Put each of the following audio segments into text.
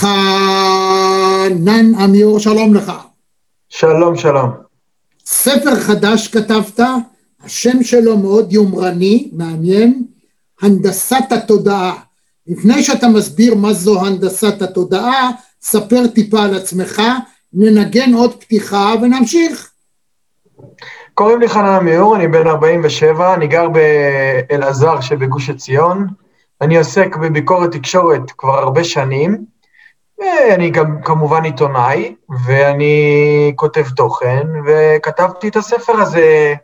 חנן עמיור, שלום לך. שלום, שלום. ספר חדש כתבת, השם שלו מאוד יומרני, מעניין, הנדסת התודעה. לפני שאתה מסביר מה זו הנדסת התודעה, ספר טיפה על עצמך, ננגן עוד פתיחה ונמשיך. קוראים לי חנן עמיור, אני בן 47, אני גר באלעזר שבגוש עציון. אני עוסק בביקורת תקשורת כבר הרבה שנים. אני גם כמובן עיתונאי, ואני כותב תוכן, וכתבתי את הספר הזה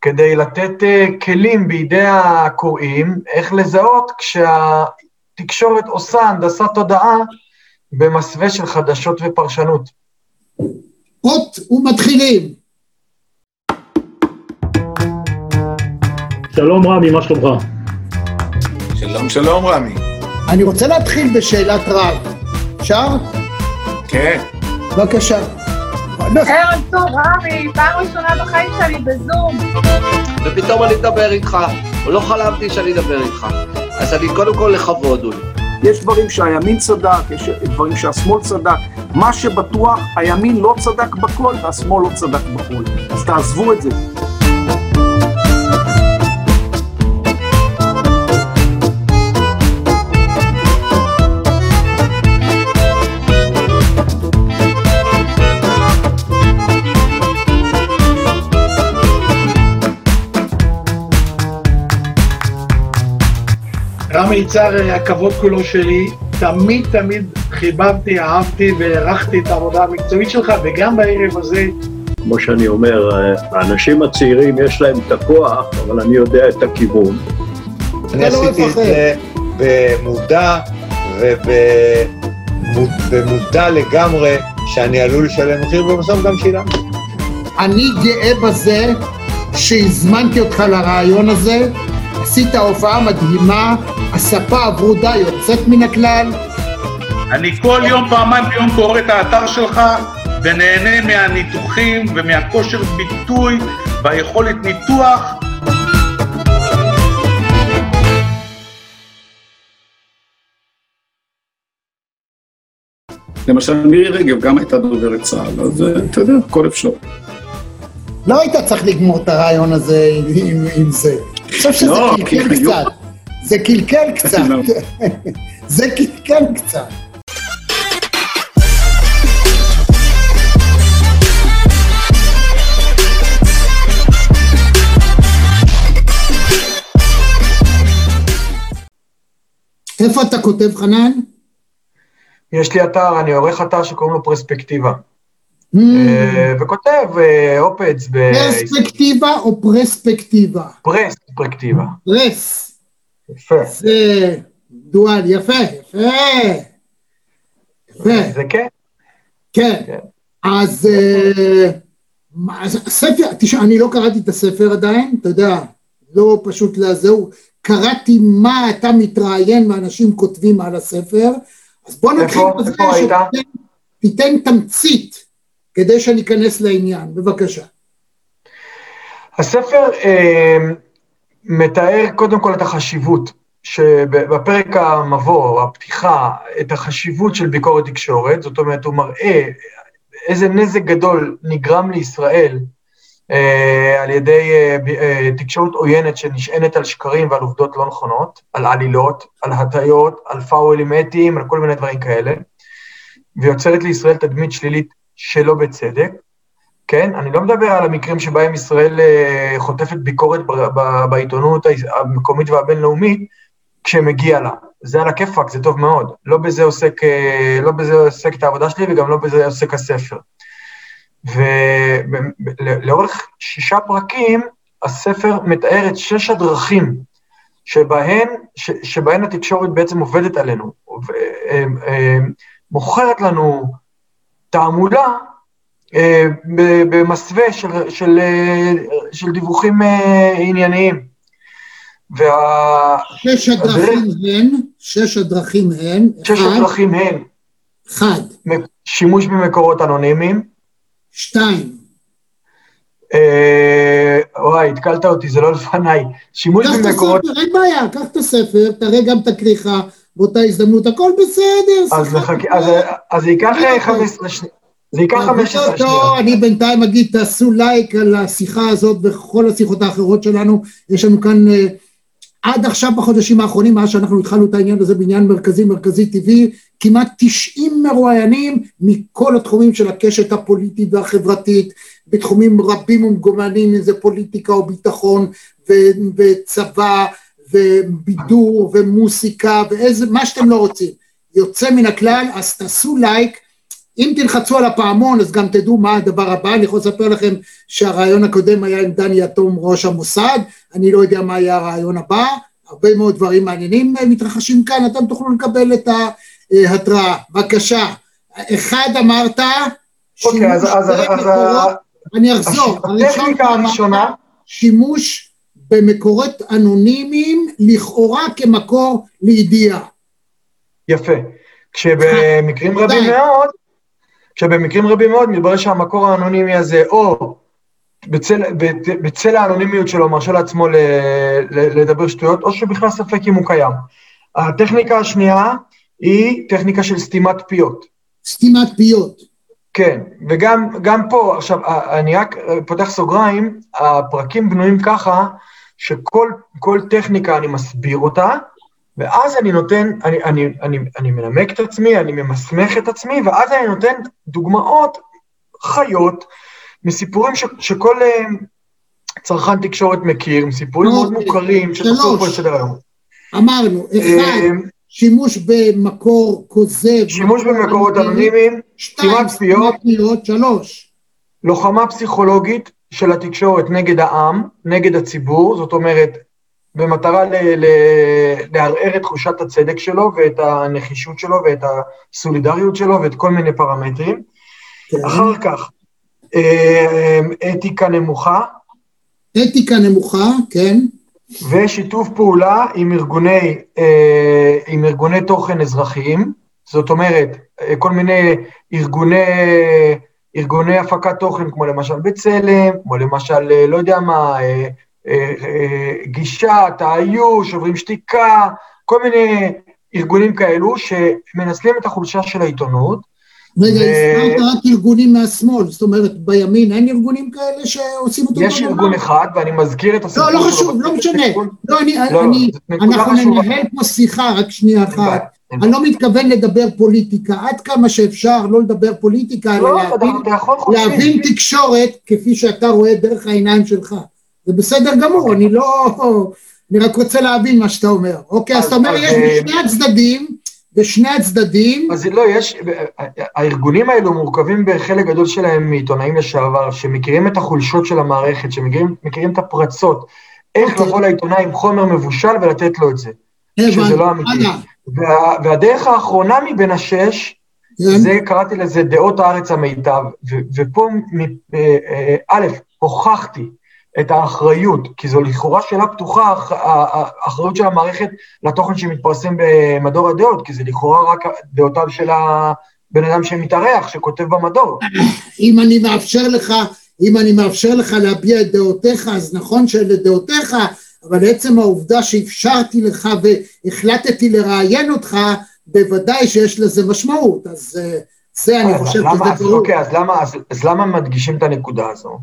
כדי לתת אה, כלים בידי הקוראים איך לזהות כשהתקשורת עושה הנדסת תודעה במסווה של חדשות ופרשנות. אות ומתחילים. שלום רמי, מה שלומך? שלום, שלום רמי. אני רוצה להתחיל בשאלת רב. אפשר? כן. בבקשה. ערב טוב, רמי, פעם ראשונה בחיים שלי בזום. ופתאום אני אדבר איתך, לא חלמתי שאני אדבר איתך. אז אני קודם כל לכבוד, אולי. יש דברים שהימין צדק, יש דברים שהשמאל צדק. מה שבטוח, הימין לא צדק בכל והשמאל לא צדק בכל. אז תעזבו את זה. רמי יצהר, הכבוד כולו שלי, תמיד תמיד חיבבתי, אהבתי והערכתי את העבודה המקצועית שלך, וגם בערב הזה, כמו שאני אומר, האנשים הצעירים יש להם את הכוח, אבל אני יודע את הכיוון. אני לא עשיתי את. זה במודע ובמודע לגמרי שאני עלול לשלם מחיר, ובסוף גם שילמתי. אני גאה בזה שהזמנתי אותך לרעיון הזה, עשית הופעה מדהימה, הספה הברודה יוצאת מן הכלל, אני כל יום, פעמיים ביום קורא את האתר שלך ונהנה מהניתוחים ומהכושר ביטוי והיכולת ניתוח. למשל מירי רגב גם הייתה דוברת צה"ל, אז אה, אתה יודע, הכל אפשר. לא היית צריך לגמור את הרעיון הזה עם, עם, עם זה. אני חושב שזה לא, קלקל כי היו- קצת. זה קלקל קצת. לא. זה קלקל קצת. איפה אתה כותב, חנן? יש לי אתר, אני עורך אתר שקוראים לו פרספקטיבה, וכותב אה, אופץ פרספקטיבה או פרספקטיבה? בפרספקטיבה. פרס. יפה. זה דואל, יפה, יפה. יפה, זה כן. כן. כן. אז אה, אז הספר, תשמע, אני לא קראתי את הספר עדיין, אתה יודע, לא פשוט לזהו. קראתי מה אתה מתראיין ואנשים כותבים על הספר, אז בוא נתחיל? בזה? שתיתן- תיתן תמצית כדי שאני אכנס לעניין, בבקשה. הספר אה, מתאר קודם כל את החשיבות, שבפרק המבוא, הפתיחה, את החשיבות של ביקורת תקשורת, זאת אומרת, הוא מראה איזה נזק גדול נגרם לישראל אה, על ידי אה, אה, תקשורת עוינת שנשענת על שקרים ועל עובדות לא נכונות, על עלילות, על הטיות, על פאולים אתיים, על כל מיני דברים כאלה, ויוצרת לישראל תדמית שלילית שלא בצדק. כן? אני לא מדבר על המקרים שבהם ישראל אה, חוטפת ביקורת בעיתונות המקומית והבינלאומית כשמגיע לה. זה על הכיפאק, זה טוב מאוד. לא בזה עוסק, אה, לא בזה עוסק את העבודה שלי וגם לא בזה עוסק הספר. ולאורך שישה פרקים, הספר מתאר את שש הדרכים שבהן, ש, שבהן התקשורת בעצם עובדת עלינו, ומוכרת לנו תעמולה אה, במסווה של, של, אה, של דיווחים אה, ענייניים. וה... שש הדרכים הן, שש הדרכים הן, שש אחד, הדרכים הן. אחד, שימוש במקורות אנונימיים, שתיים, אה, וואי, התקלת אותי, זה לא לפניי, שימוש קח את במקורות, הספר, אין בעיה, קח את הספר, תראה גם את הכריכה, באותה הזדמנות, הכל בסדר. אז מחכה, אז- אז זה ייקח אה, 15 שניות. זה ייקח 15 טוב, שניות. אני בינתיים אגיד, תעשו לייק על השיחה הזאת וכל השיחות האחרות שלנו. יש לנו כאן, אה, עד עכשיו בחודשים האחרונים, מאז שאנחנו התחלנו את העניין הזה בעניין מרכזי, מרכזי טבעי, כמעט 90 מרואיינים מכל התחומים של הקשת הפוליטית והחברתית, בתחומים רבים ומגוונים, אם זה פוליטיקה או ביטחון ו- וצבא ובידור ומוסיקה ואיזה, מה שאתם לא רוצים. יוצא מן הכלל, אז תעשו לייק. אם תלחצו על הפעמון אז גם תדעו מה הדבר הבא, אני יכול לספר לכם שהרעיון הקודם היה עם דני יתום ראש המוסד, אני לא יודע מה יהיה הרעיון הבא, הרבה מאוד דברים מעניינים אה, מתרחשים כאן, אתם תוכלו לקבל את ההתראה. בבקשה, אחד אמרת, אוקיי, אז- שימוש אז- אז- במקורות- אני אחזור, הטכניקה הראשונה, שימוש במקורות אנונימיים לכאורה כמקור לידיעה. יפה. כשבמקרים רבים די. מאוד, כשבמקרים רבים מאוד מתברר שהמקור האנונימי הזה, או בצל, בצל האנונימיות שלו מרשה לעצמו ל, ל, לדבר שטויות, או שבכלל ספק אם הוא קיים. הטכניקה השנייה היא טכניקה של סתימת פיות. סתימת פיות. כן, וגם גם פה, עכשיו, אני רק פותח סוגריים, הפרקים בנויים ככה, שכל כל טכניקה אני מסביר אותה, ואז אני נותן, אני, אני, אני, אני מנמק את עצמי, אני ממסמך את עצמי, ואז אני נותן דוגמאות חיות מסיפורים ש, שכל אה, צרכן תקשורת מכיר, מסיפורים מאוד אוקיי. מוכרים, שתחזור פה. לסדר היום. אמרנו, אחד, אה, שימוש במקור כוזב. שימוש במקורות אנונימיים, שתיים, סתימת פיות, שלוש. לוחמה פסיכולוגית של התקשורת נגד העם, נגד הציבור, זאת אומרת, במטרה ל- ל- לערער את תחושת הצדק שלו ואת הנחישות שלו ואת הסולידריות שלו ואת כל מיני פרמטרים. כן. אחר כך, אה, אתיקה נמוכה אתיקה נמוכה, כן. ושיתוף פעולה עם ארגוני, אה, עם ארגוני תוכן אזרחיים, זאת אומרת, אה, כל מיני ארגוני, ארגוני הפקת תוכן, כמו למשל בצלם, כמו למשל, אה, לא יודע מה, אה, אה, גישה, תעיו, שוברים שתיקה, כל מיני ארגונים כאלו שמנצלים את החולשה של העיתונות. רגע, הזכרת רק ארגונים מהשמאל, זאת אומרת, בימין אין ארגונים כאלה שעושים אותו יש ארגון אחד, ואני מזכיר את הסיפור לא, לא חשוב, לא משנה. לא, אני, לא, נקודה אנחנו. ננהל פה שיחה, רק שנייה אחת. אני לא מתכוון לדבר פוליטיקה, עד כמה שאפשר לא לדבר פוליטיקה, אלא לא, להבין. להבין תקשורת כפי שאתה רואה דרך העיניים שלך. זה בסדר גמור, אני לא... אני רק רוצה להבין מה שאתה אומר. אוקיי, אז אתה אומר, יש אה, בשני הצדדים, בשני הצדדים, אז לא, יש, הארגונים האלו מורכבים בחלק גדול שלהם מעיתונאים לשעבר, שמכירים את החולשות של המערכת, שמכירים מכירים את הפרצות, איך אוקיי. לבוא לעיתונאי עם חומר מבושל ולתת לו את זה, שזה לא אמיתי. וה, והדרך האחרונה מבין השש, כן. זה, קראתי לזה דעות הארץ המיטב, ו, ופה, אה, אה, א', הוכחתי את האחריות, כי זו לכאורה שאלה פתוחה, האח- ה- האחריות של המערכת לתוכן שמתפרסם במדור הדעות, כי זה לכאורה רק דעותיו של הבן אדם שמתארח, שכותב במדור. אם אני מאפשר לך, אם אני מאפשר לך להביע את דעותיך, אז נכון שאלה דעותיך, אבל עצם העובדה שאפשרתי לך והחלטתי לראיין אותך, בוודאי שיש לזה משמעות, אז אה, זה אני אז חושב שזה אז ברור. אוקיי, אז למה, אז, אז למה מדגישים את הנקודה הזו?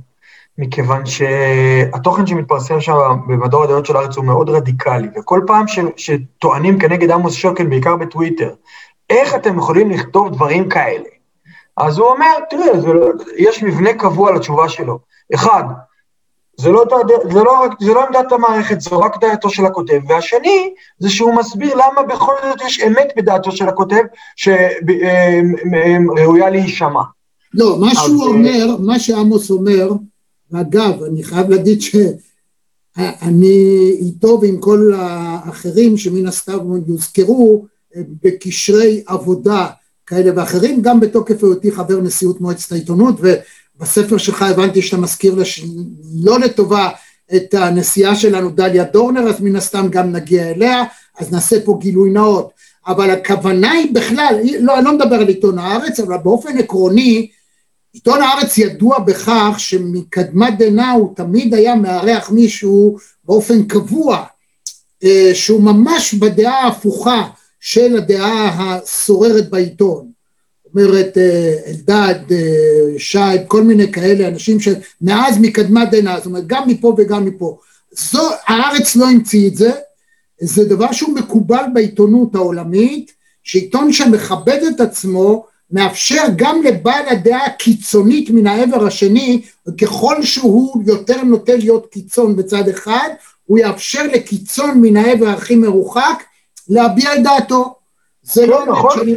מכיוון שהתוכן שמתפרסם שם במדור הדעות של הארץ הוא מאוד רדיקלי, וכל פעם ש, שטוענים כנגד עמוס שוקן, בעיקר בטוויטר, איך אתם יכולים לכתוב דברים כאלה? אז הוא אומר, תראה, לא, יש מבנה קבוע לתשובה שלו. אחד, זה לא, זה, לא, זה לא עמדת המערכת, זו רק דעתו של הכותב. והשני, זה שהוא מסביר למה בכל זאת יש אמת בדעתו של הכותב, שראויה להישמע. לא, מה אז, שהוא אה, אומר, מה שעמוס אומר, ואגב, אני חייב להגיד שאני איתו ועם כל האחרים שמן הסתם יוזכרו אה, בקשרי עבודה כאלה ואחרים, גם בתוקף היותי חבר נשיאות מועצת העיתונות, ובספר שלך הבנתי שאתה מזכיר לש... לא לטובה את הנשיאה שלנו דליה דורנר, אז מן הסתם גם נגיע אליה, אז נעשה פה גילוי נאות. אבל הכוונה היא בכלל, לא, אני לא מדבר על עיתון הארץ, אבל באופן עקרוני, עיתון הארץ ידוע בכך שמקדמת דנא הוא תמיד היה מארח מישהו באופן קבוע, אה, שהוא ממש בדעה ההפוכה של הדעה השוררת בעיתון. אומרת אה, אלדד, אה, שי, כל מיני כאלה אנשים שמאז מקדמת דנא, זאת אומרת גם מפה וגם מפה. זו, הארץ לא המציא את זה, זה דבר שהוא מקובל בעיתונות העולמית, שעיתון שמכבד את עצמו מאפשר גם לבעל הדעה הקיצונית מן העבר השני, ככל שהוא יותר נוטה להיות קיצון בצד אחד, הוא יאפשר לקיצון מן העבר הכי מרוחק להביע את דעתו. זה לא נכון. שאני,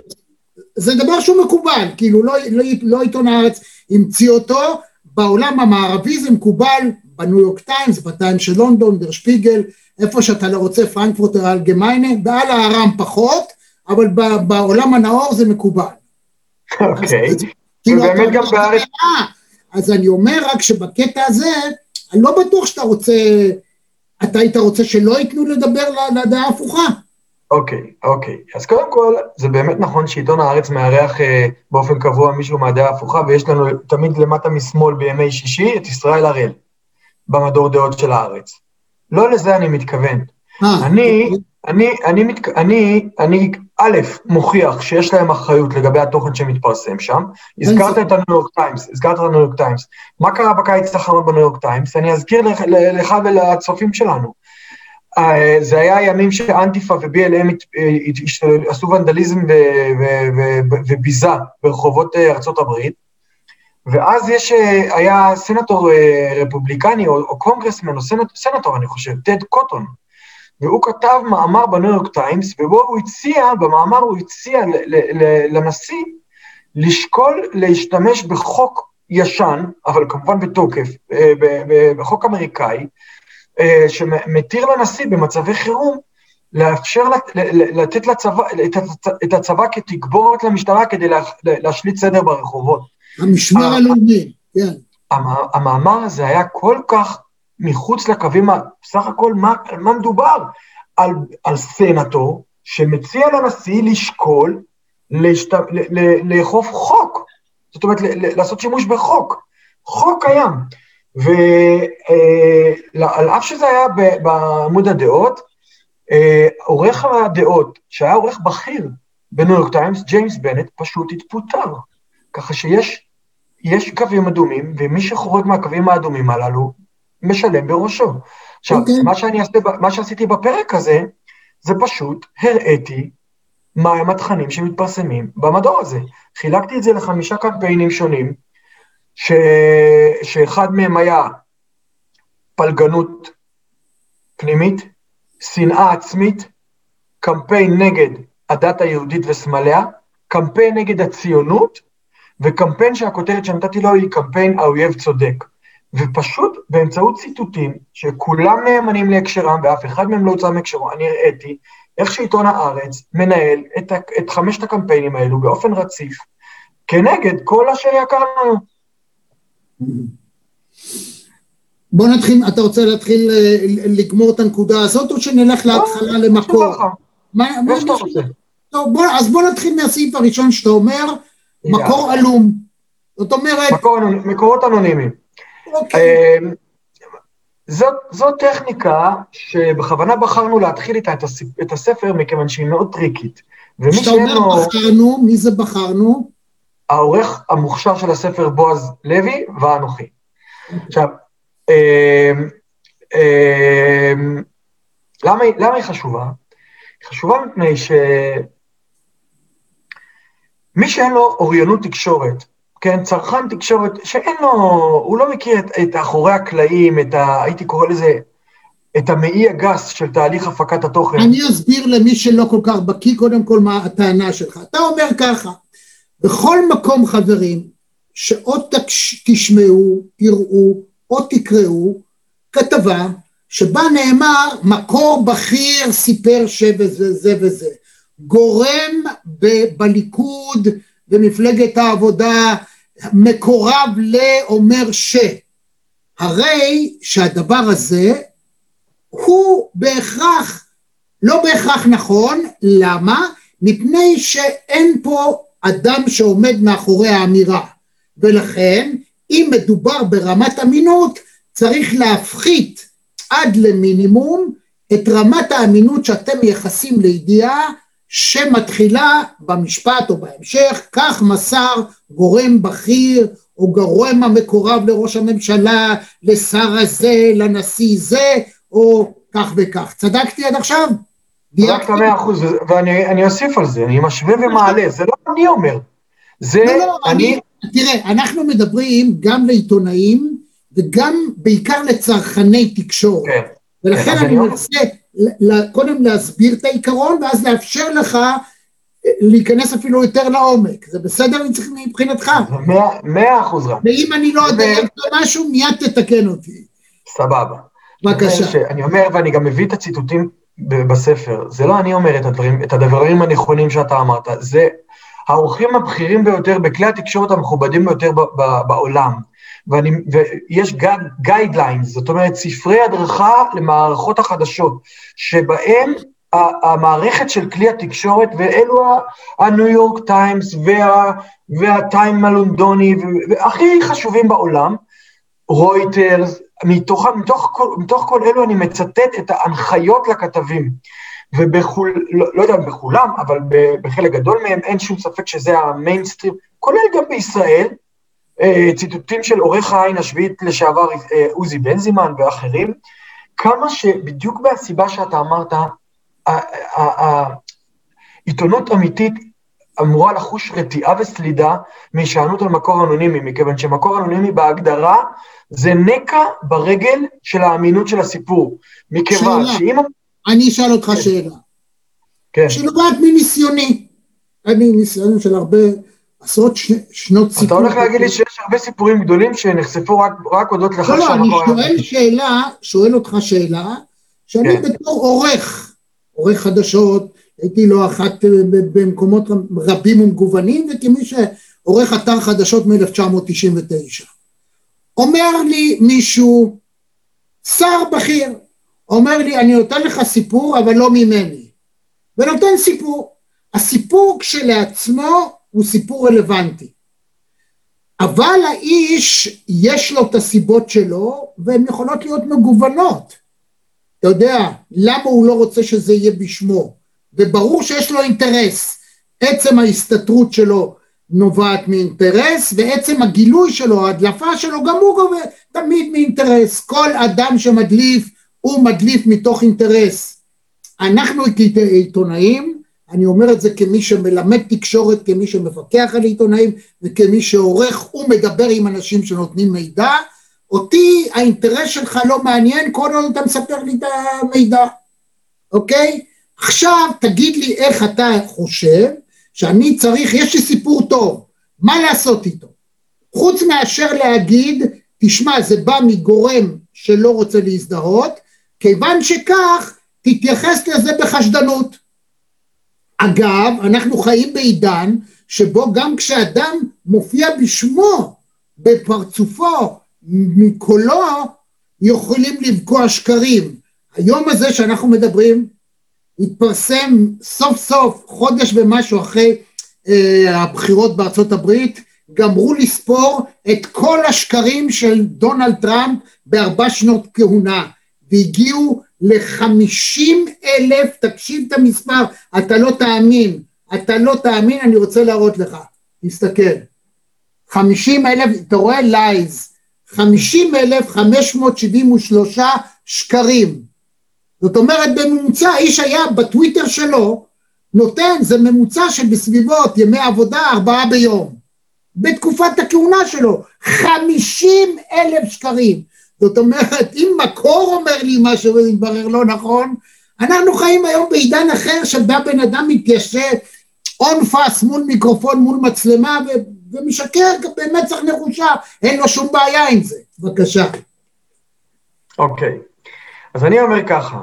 זה דבר שהוא מקובל, כאילו לא, לא, לא עיתון הארץ המציא אותו, בעולם המערבי זה מקובל, בניו יורק טיימס, בטיימס של לונדון, דר שפיגל, איפה שאתה לא רוצה, פרנקפורטר אלגמיינה, באל-אהראם פחות, אבל בעולם הנאור זה מקובל. אוקיי, כאילו, ובאמת גם בארץ... אז אני אומר רק שבקטע הזה, אני לא בטוח שאתה רוצה, אתה היית רוצה שלא ייתנו לדבר לדעה הפוכה. אוקיי, אוקיי. אז קודם כל, זה באמת נכון שעיתון הארץ מארח אה, באופן קבוע מישהו מהדעה ההפוכה, ויש לנו תמיד למטה משמאל בימי שישי את ישראל הראל, במדור דעות של הארץ. לא לזה אני מתכוון. אה, אני, אוקיי. אני, אני, מתכ... אני, אני, א', מוכיח שיש להם אחריות לגבי התוכן שמתפרסם שם. הזכרת את הניו יורק טיימס, הזכרת את הניו יורק טיימס. מה קרה בקיץ האחרון בניו יורק טיימס? אני אזכיר לך, לך ולצופים שלנו. אה, זה היה ימים שאנטיפה ו-BLM אה, עשו ונדליזם וביזה ברחובות אה, ארצות הברית, ואז יש, היה סנטור רפובליקני או, או קונגרסמן או סנט, סנטור, אני חושב, טד קוטון, והוא כתב מאמר בניו יורק טיימס, ובו הוא הציע, במאמר הוא הציע לנשיא לשקול להשתמש בחוק ישן, אבל כמובן בתוקף, בחוק אמריקאי, שמתיר לנשיא במצבי חירום לאפשר לתת לצבא, את הצבא כתגבורת למשטרה כדי להשליט סדר ברחובות. המשמר הלאומי, כן. המאמר הזה היה כל כך מחוץ לקווים, בסך הכל מה, מה מדובר? על, על סנטור שמציע לנשיא לשקול להשת... לאכוף חוק, זאת אומרת לעשות שימוש בחוק, חוק קיים. ועל אף שזה היה בעמוד הדעות, אה, עורך הדעות, שהיה עורך בכיר בניו יורק טיימס, ג'יימס בנט, פשוט התפוטר. ככה שיש יש קווים אדומים, ומי שחורג מהקווים האדומים הללו, משלם בראשו. עכשיו, okay. אוקיי. מה, שאני עשיתי, מה שעשיתי בפרק הזה, זה פשוט הראיתי מהם התכנים שמתפרסמים במדור הזה. חילקתי את זה לחמישה קמפיינים שונים, ש... שאחד מהם היה פלגנות פנימית, שנאה עצמית, קמפיין נגד הדת היהודית וסמליה, קמפיין נגד הציונות, וקמפיין שהכותרת שנתתי לו היא קמפיין האויב צודק. ופשוט באמצעות ציטוטים, שכולם נאמנים להקשרם ואף אחד מהם לא הוצא מהקשרו, אני הראיתי איך שעיתון הארץ מנהל את, את חמשת הקמפיינים האלו באופן רציף, כנגד כל אשר יקר לנו. בוא נתחיל, אתה רוצה להתחיל אה, לגמור את הנקודה הזאת, או שנלך להתחלה למקור? מה שאתה רוצה. טוב, בוא, אז בוא נתחיל מהסעיף הראשון שאתה אומר, מקור עלום. זאת אומרת... מקור, מקורות אנונימיים. אוקיי. אמ, זאת, זאת טכניקה שבכוונה בחרנו להתחיל איתה את, הספ, את הספר, מכיוון שהיא מאוד טריקית. כשאתה אומר. בחרנו, מי זה בחרנו? העורך המוכשר של הספר בועז לוי ואנוכי. עכשיו, אמ, אמ, למה, למה היא חשובה? היא חשובה מפני שמי שאין לו אוריינות תקשורת, כן, צרכן תקשורת, שאין לו, הוא לא מכיר את, את אחורי הקלעים, את ה... הייתי קורא לזה, את המעי הגס של תהליך הפקת התוכן. אני אסביר למי שלא כל כך בקיא, קודם כל מה הטענה שלך. אתה אומר ככה, בכל מקום חברים, שעוד תשמעו, תראו, או תקראו, כתבה שבה נאמר מקור בכיר סיפר שזה זה וזה. גורם ב- בליכוד במפלגת העבודה מקורב לאומר ש. הרי שהדבר הזה הוא בהכרח, לא בהכרח נכון, למה? מפני שאין פה אדם שעומד מאחורי האמירה, ולכן אם מדובר ברמת אמינות צריך להפחית עד למינימום את רמת האמינות שאתם מייחסים לידיעה שמתחילה במשפט או בהמשך, כך מסר גורם בכיר או גורם המקורב לראש הממשלה, לשר הזה, לנשיא זה, או כך וכך. צדקתי עד עכשיו? צדקת מאה אחוז, ואני אוסיף על זה, אני משווה ומעלה, זה לא אני אומר. זה לא, לא, אני... אני, תראה, אנחנו מדברים גם לעיתונאים וגם בעיקר לצרכני תקשורת. כן. ולכן כן, אני ל- קודם להסביר את העיקרון ואז לאפשר לך אה, להיכנס אפילו יותר לעומק. זה בסדר מבחינתך? מאה- אחוז רם, ואם אני לא ו- אדייק במשהו, מיד תתקן אותי. סבבה. בבקשה. אני אומר ואני גם מביא את הציטוטים בספר, זה לא אני אומר את הדברים, את הדברים הנכונים שאתה אמרת, זה העורכים הבכירים ביותר בכלי התקשורת המכובדים ביותר ב- ב- בעולם. ואני, ויש guidelines, זאת אומרת ספרי הדרכה למערכות החדשות, שבהם המערכת של כלי התקשורת, ואלו הניו יורק טיימס וה, והטיימס הלונדוני, והכי חשובים בעולם, רויטרס, מתוך, מתוך, מתוך כל אלו אני מצטט את ההנחיות לכתבים. ובכול, לא, לא יודע אם בכולם, אבל בחלק גדול מהם אין שום ספק שזה המיינסטרים, כולל גם בישראל, אה, ציטוטים של עורך העין השביעית לשעבר אה, עוזי בנזימן ואחרים, כמה שבדיוק מהסיבה שאתה אמרת, ה- ה- ה- עיתונות אמיתית אמורה לחוש רתיעה וסלידה מהישענות על מקור אנונימי, מכיוון שמקור אנונימי בהגדרה זה נקע ברגל של האמינות של הסיפור. מכיוון שאלה. שאם... אני אשאל אותך שאלה, כן, שנובעת מניסיוני. אני ניסיון של הרבה עשרות ש- שנות סיפור. אתה הולך להגיד לי שיש הרבה סיפורים גדולים שנחשפו רק, רק הודות לכך לא, לא, אני שואל שאלה, שואל אותך שאלה, שאני כן. בתור עורך, עורך חדשות, הייתי לא אחת אה, במקומות רבים ומגוונים, וכמי שעורך אתר חדשות מ-1999. אומר לי מישהו, שר בכיר, אומר לי, אני נותן לך סיפור, אבל לא ממני. ונותן סיפור. הסיפור כשלעצמו הוא סיפור רלוונטי. אבל האיש, יש לו את הסיבות שלו, והן יכולות להיות מגוונות. אתה יודע, למה הוא לא רוצה שזה יהיה בשמו? וברור שיש לו אינטרס. עצם ההסתתרות שלו נובעת מאינטרס, ועצם הגילוי שלו, ההדלפה שלו, גם הוא גובה תמיד מאינטרס. כל אדם שמדליף, הוא מדליף מתוך אינטרס. אנחנו כעיתונאים, אני אומר את זה כמי שמלמד תקשורת, כמי שמפקח על עיתונאים וכמי שעורך ומדבר עם אנשים שנותנים מידע, אותי האינטרס שלך לא מעניין כל עוד אתה מספר לי את המידע, אוקיי? עכשיו תגיד לי איך אתה חושב שאני צריך, יש לי סיפור טוב, מה לעשות איתו? חוץ מאשר להגיד, תשמע זה בא מגורם שלא רוצה להזדהות, כיוון שכך תתייחס לזה בחשדנות. אגב, אנחנו חיים בעידן שבו גם כשאדם מופיע בשמו, בפרצופו, מקולו, יכולים לבקוע שקרים. היום הזה שאנחנו מדברים, התפרסם סוף סוף, חודש ומשהו אחרי אה, הבחירות בארצות הברית, גמרו לספור את כל השקרים של דונלד טראמפ בארבע שנות כהונה, והגיעו לחמישים אלף, תקשיב את המספר, אתה לא תאמין, אתה לא תאמין, אני רוצה להראות לך, תסתכל, חמישים אלף, אתה רואה לייז, חמישים אלף חמש מאות שבעים ושלושה שקרים, זאת אומרת בממוצע האיש היה בטוויטר שלו נותן, זה ממוצע של בסביבות ימי עבודה ארבעה ביום, בתקופת הכהונה שלו, חמישים אלף שקרים, זאת אומרת, אם מקור אומר לי משהו ומתברר לא נכון, אנחנו חיים היום בעידן אחר שבה בן אדם מתיישב און פאס מול מיקרופון, מול מצלמה ו- ומשקר במצח נחושה, אין לו שום בעיה עם זה. בבקשה. אוקיי, אז אני אומר ככה,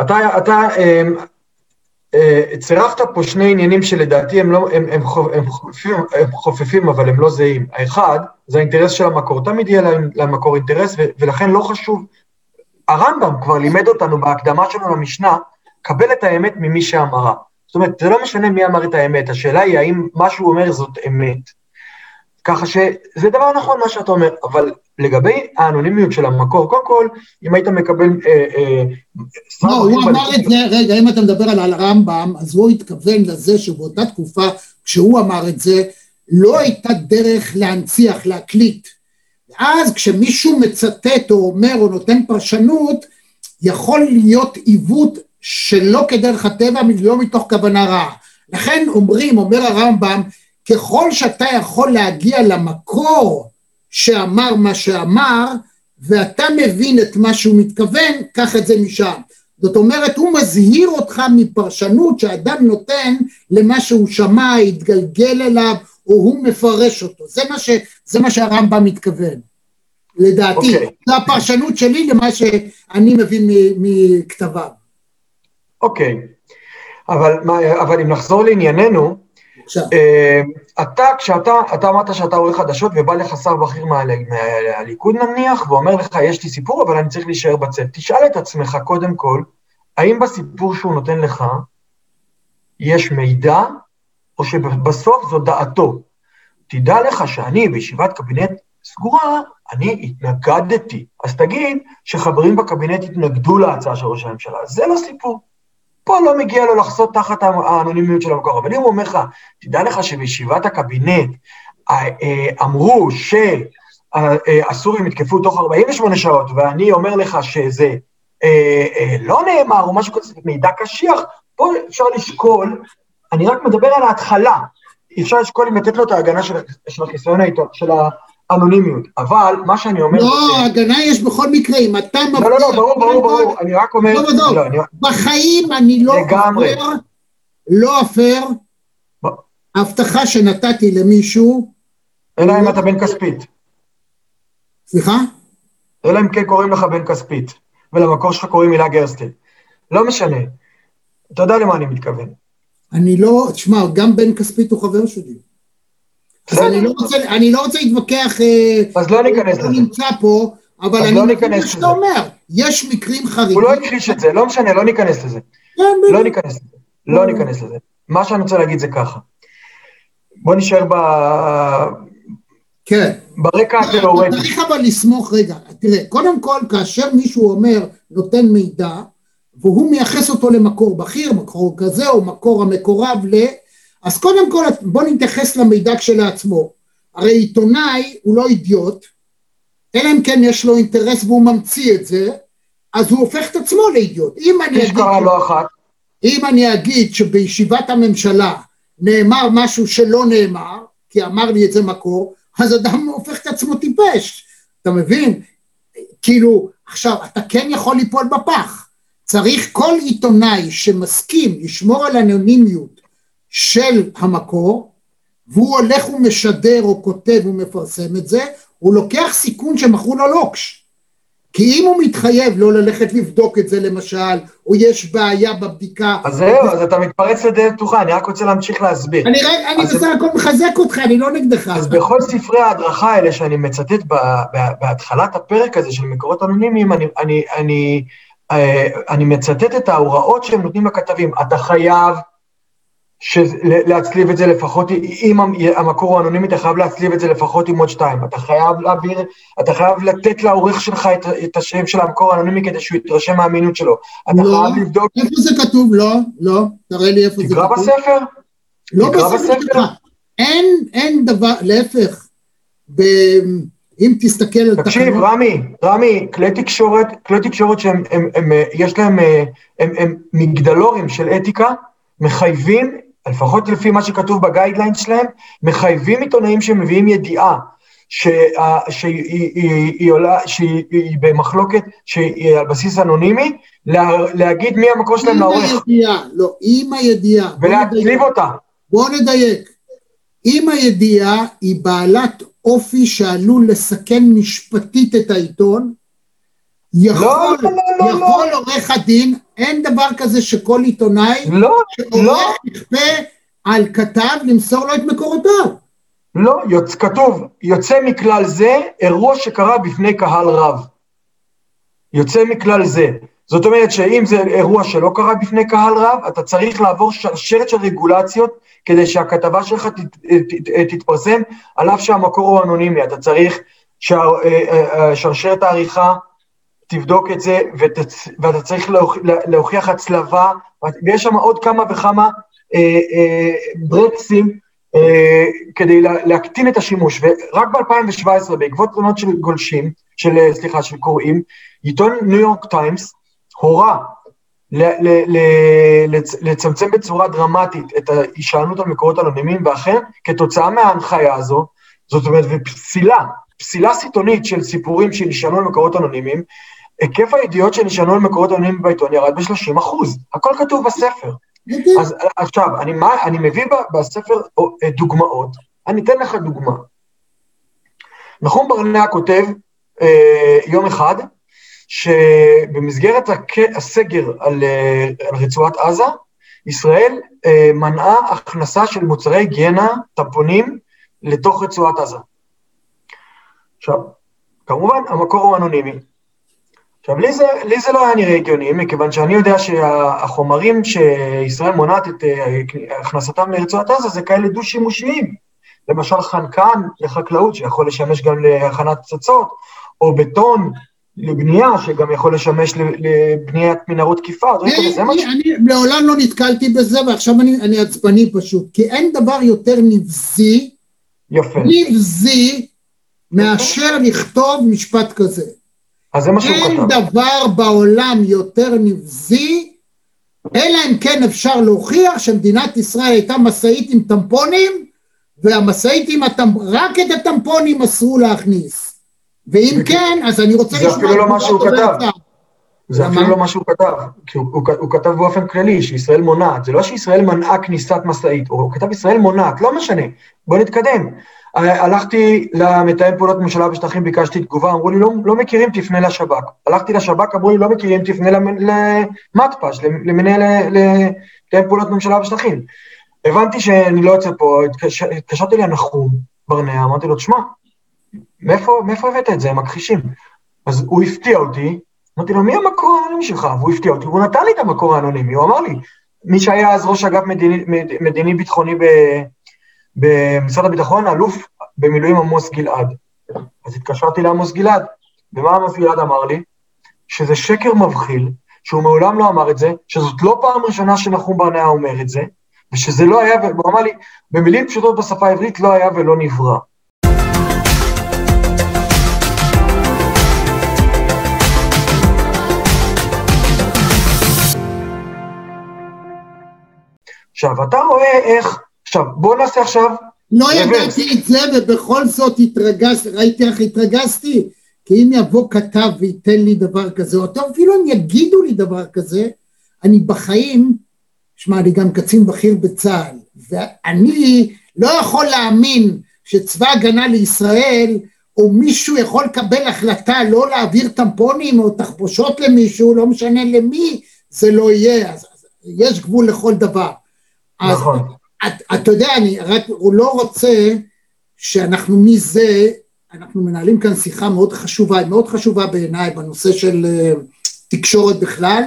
אתה, אתה אה, אה, צירפת פה שני עניינים שלדעתי הם, לא, הם, הם, הם, חופפים, הם חופפים אבל הם לא זהים. האחד, זה האינטרס של המקור, תמיד יהיה למקור אינטרס ו, ולכן לא חשוב. הרמב"ם כבר לימד אותנו בהקדמה שלו למשנה, קבל את האמת ממי שאמרה. זאת אומרת, זה לא משנה מי אמר את האמת, השאלה היא האם מה שהוא אומר זאת אמת. ככה שזה דבר נכון מה שאתה אומר, אבל לגבי האנונימיות של המקור, קודם כל, אם היית מקבל... אה, אה, לא, הוא אמר את זה, רגע, אם אתה מדבר על הרמב"ם, אז הוא התכוון לזה שבאותה תקופה, כשהוא אמר את זה, לא הייתה דרך להנציח, להקליט. ואז כשמישהו מצטט או אומר או נותן פרשנות, יכול להיות עיוות שלא כדרך הטבע, לא מתוך כוונה רעה. לכן אומרים, אומר הרמב"ם, ככל שאתה יכול להגיע למקור שאמר מה שאמר, ואתה מבין את מה שהוא מתכוון, קח את זה משם. זאת אומרת, הוא מזהיר אותך מפרשנות שאדם נותן למה שהוא שמע, התגלגל אליו, או הוא מפרש אותו. זה מה, ש, זה מה שהרמב"ם מתכוון, לדעתי. אוקיי. זו הפרשנות שלי למה שאני מבין מכתביו. אוקיי, אבל, מה- אבל אם נחזור לענייננו, אתה, כשאתה, אתה אמרת שאתה עורך חדשות ובא לך שר בכיר מה- מהליכוד נניח, ואומר לך, יש לי סיפור, אבל אני צריך להישאר בצל. תשאל את עצמך קודם כל, האם בסיפור שהוא נותן לך יש מידע, או שבסוף זו דעתו? תדע לך שאני בישיבת קבינט סגורה, אני התנגדתי. אז תגיד שחברים בקבינט התנגדו להצעה של ראש הממשלה. זה לא סיפור. פה לא מגיע לו לחסות תחת האנונימיות של המקור. אבל אם הוא אומר לך, תדע לך שבישיבת הקבינט אה, אה, אמרו שהסורים יתקפו תוך 48 שעות, ואני אומר לך שזה אה, אה, לא נאמר, או משהו כזה, מידע קשיח, פה אפשר לשקול, אני רק מדבר על ההתחלה. אפשר לשקול אם לתת לו את ההגנה של, של החיסיון העיתון, של האנונימיות. אבל מה שאני אומר... לא, הגנה יש בכל מקרה, אם אתה מבטיח... לא, לא, לא, ברור, ברור, ברור, אני רק אומר... לא, לא, לא, אני- בחיים אני לא. אפר, לא אפר, ב- הבטחה שנתתי למישהו, אלא אם אתה בן כספית. סליחה? אלא אם כן קוראים לך בן כספית, ולמקור שלך קוראים הילה גרסטל. לא משנה. אתה יודע למה אני מתכוון. אני לא, תשמע, גם בן כספית הוא חבר שלי. אז. אני לא רוצה, אני לא רוצה להתווכח, אה, אז לא ניכנס הוא לא לזה. נמצא פה, אבל אני לא מבין ניכנס מה שאתה. אומר, יש מקרים חריגים. הוא לא הכחיש את זה, לא משנה, לא ניכנס לזה. כן, לא. ניכנס לזה. לא ניכנס לזה. מה שאני רוצה להגיד זה ככה. בוא נשאר ב... כן. ברקע התיאורטי. צריך אבל לסמוך, רגע, תראה, קודם כל, כאשר מישהו אומר, נותן מידע, והוא מייחס אותו למקור בכיר, מקור כזה, או מקור המקורב ל... אז קודם כל, בוא נתייחס למידע כשלעצמו. הרי עיתונאי הוא לא אידיוט, אלא אם כן יש לו אינטרס והוא ממציא את זה, אז הוא הופך את עצמו לאידיוט. אם אני אגיד... לא אחת. אם אני אגיד שבישיבת הממשלה נאמר משהו שלא נאמר, כי אמר לי את זה מקור, אז אדם הופך את עצמו טיפש, אתה מבין? כאילו, עכשיו, אתה כן יכול ליפול בפח. צריך כל עיתונאי שמסכים לשמור על אנונימיות של המקור, והוא הולך ומשדר או כותב ומפרסם את זה, הוא לוקח סיכון שמכרו לו לוקש. כי אם הוא מתחייב לא ללכת לבדוק את זה למשל, או יש בעיה בבדיקה, אז זהו, אז אתה מתפרץ לדלת פתוחה, אני רק רוצה להמשיך להסביר. אני רק, אני אז- בסך הכל מחזק אותך, אני לא נגדך. אז בכל ספרי ההדרכה האלה שאני מצטט ב, ב, בהתחלת הפרק הזה של מקורות אנונימיים, אני, אני, אני, אה, אני מצטט את ההוראות שהם נותנים לכתבים. אתה חייב להצליב את זה לפחות, אם המקור הוא אנונימי, אתה חייב להצליב את זה לפחות עם עוד שתיים. אתה חייב להעביר, אתה חייב לתת לעורך שלך את, את השם של המקור האנונימי כדי שהוא יתרשם מהאמינות שלו. אתה לא. חייב לבדוק, איפה זה כתוב? לא, לא, תראה לי איפה זה תקרא כתוב. בספר. לא תקרא בספר בספר. שלך. אין, אין דבר, להפך. ב... אם תסתכל על תקשיב, תקנות... רמי, רמי, כלי תקשורת, כלי תקשורת שהם, הם, הם, יש להם, אה, הם, הם מגדלורים של אתיקה, מחייבים, לפחות לפי מה שכתוב בגיידליינס שלהם, מחייבים עיתונאים שמביאים ידיעה שה- שהיא היא- היא עולה, שהיא היא במחלוקת, שהיא על בסיס אנונימי, לה- להגיד מי המקור שלהם עם לעורך, הידיעה, לא, עם הידיעה. ולהצליב נדייק. אותה. בוא נדייק. אם הידיעה היא בעלת אופי שעלול לסכן משפטית את העיתון, יכול, לא, לא, לא, לא, יכול עורך הדין, אין דבר כזה שכל עיתונאי לא, לא, יכפה על כתב למסור לו את מקורותיו. לא, יוצ... כתוב, יוצא מכלל זה אירוע שקרה בפני קהל רב. יוצא מכלל זה. זאת אומרת שאם זה אירוע שלא קרה בפני קהל רב, אתה צריך לעבור שרשרת של רגולציות כדי שהכתבה שלך תת, תת, תתפרסם, על אף שהמקור הוא אנונימי. אתה צריך ששרשרת העריכה תבדוק את זה, ותצ... ואתה צריך להוכ... להוכיח הצלבה, ויש שם עוד כמה וכמה אה, אה, ברקסים אה, כדי לה... להקטין את השימוש. ורק ב-2017, בעקבות תלונות של גולשים, של, אה, סליחה, של קוראים, עיתון ניו יורק טיימס הורה ל- ל- ל- לצ- לצמצם בצורה דרמטית את ההישענות על מקורות אנונימיים, ואכן, כתוצאה מההנחיה הזו, זאת אומרת, ופסילה, פסילה סיטונית של סיפורים שנשענו על מקורות אנונימיים, היקף הידיעות שנשענו על מקורות אנונימיים בעיתון ירד ב-30 אחוז. הכל כתוב בספר. אז עכשיו, אני, מה, אני מביא ב- בספר אה, דוגמאות, אני אתן לך דוגמה. נחום ברנע כותב אה, יום אחד, שבמסגרת הק- הסגר על, אה, על רצועת עזה, ישראל אה, מנעה הכנסה של מוצרי היגיינה, טמפונים, לתוך רצועת עזה. עכשיו, כמובן, המקור הוא אנונימי. עכשיו, לי זה, לי זה לא היה נראה הגיוני, מכיוון שאני יודע שהחומרים שישראל מונעת את אה, הכנסתם לרצועת עזה זה כאלה דו-שימושיים. למשל חנקן לחקלאות, שיכול לשמש גם להכנת פצצות, או בטון לבנייה, שגם יכול לשמש לבניית מנהרות תקיפה. אני לעולם לא נתקלתי בזה, ועכשיו אני, אני עצבני פשוט, כי אין דבר יותר נבזי, יפה. נבזי, מאשר לכתוב משפט כזה. אז זה מה שהוא אין כתב. דבר בעולם יותר נבזי, אלא אם כן אפשר להוכיח שמדינת ישראל הייתה משאית עם טמפונים, והמשאית עם הטמפונים, רק את הטמפונים אסרו להכניס. ואם זה- כן, אז אני רוצה זה אפילו לא מה שהוא כתב. דובר צה"ל. זה? אפילו לא מה שהוא כתב, כי הוא, הוא, הוא כתב באופן כללי שישראל מונעת, זה לא שישראל מנעה כניסת משאית, הוא כתב ישראל מונעת, לא משנה, בוא נתקדם. ה- הלכתי למתאם פעולות ממשלה בשטחים, ביקשתי תגובה, אמרו לי לא, לא מכירים, תפנה לשב"כ. הלכתי לשב"כ, אמרו לי לא מכירים, תפנה למ- למתפ"ש, למנהל לתאם פעולות ממשלה בשטחים. הבנתי שאני לא יוצא פה, התקש- התקשרתי לנחום ברנע, אמרתי לו, תשמע, מאיפה, מאיפה הבאת את זה, הם מכחישים. אז הוא הפתיע אותי, אמרתי לו, מי המקור האנונימי שלך? והוא הפתיע אותי, והוא נתן לי את המקור האנונימי, הוא אמר לי, מי שהיה אז ראש אגף מדיני- מד- מדיני-ביטחוני ב- במשרד הביטחון, אלוף במילואים עמוס גלעד. אז התקשרתי לעמוס גלעד, ומה עמוס גלעד אמר לי? שזה שקר מבחיל, שהוא מעולם לא אמר את זה, שזאת לא פעם ראשונה שנחום ברנע אומר את זה, ושזה לא היה, והוא אמר לי, במילים פשוטות בשפה העברית, לא היה ולא נברא. עכשיו, אתה רואה איך, עכשיו, בוא נעשה עכשיו, לא. ידעתי את זה, ובכל זאת התרגזתי, ראיתי איך התרגזתי, כי אם יבוא כתב וייתן לי דבר כזה, או אפילו אם יגידו לי דבר כזה, אני בחיים, שמע, אני גם קצין בכיר בצה"ל, ואני לא יכול להאמין שצבא הגנה לישראל, או מישהו יכול לקבל החלטה לא להעביר טמפונים או תחבושות למישהו, לא משנה למי, זה לא יהיה, אז, אז יש גבול לכל דבר. אז נכון, את, אתה יודע, אני רק, הוא לא רוצה שאנחנו מזה, אנחנו מנהלים כאן שיחה מאוד חשובה, מאוד חשובה בעיניי בנושא של uh, תקשורת בכלל.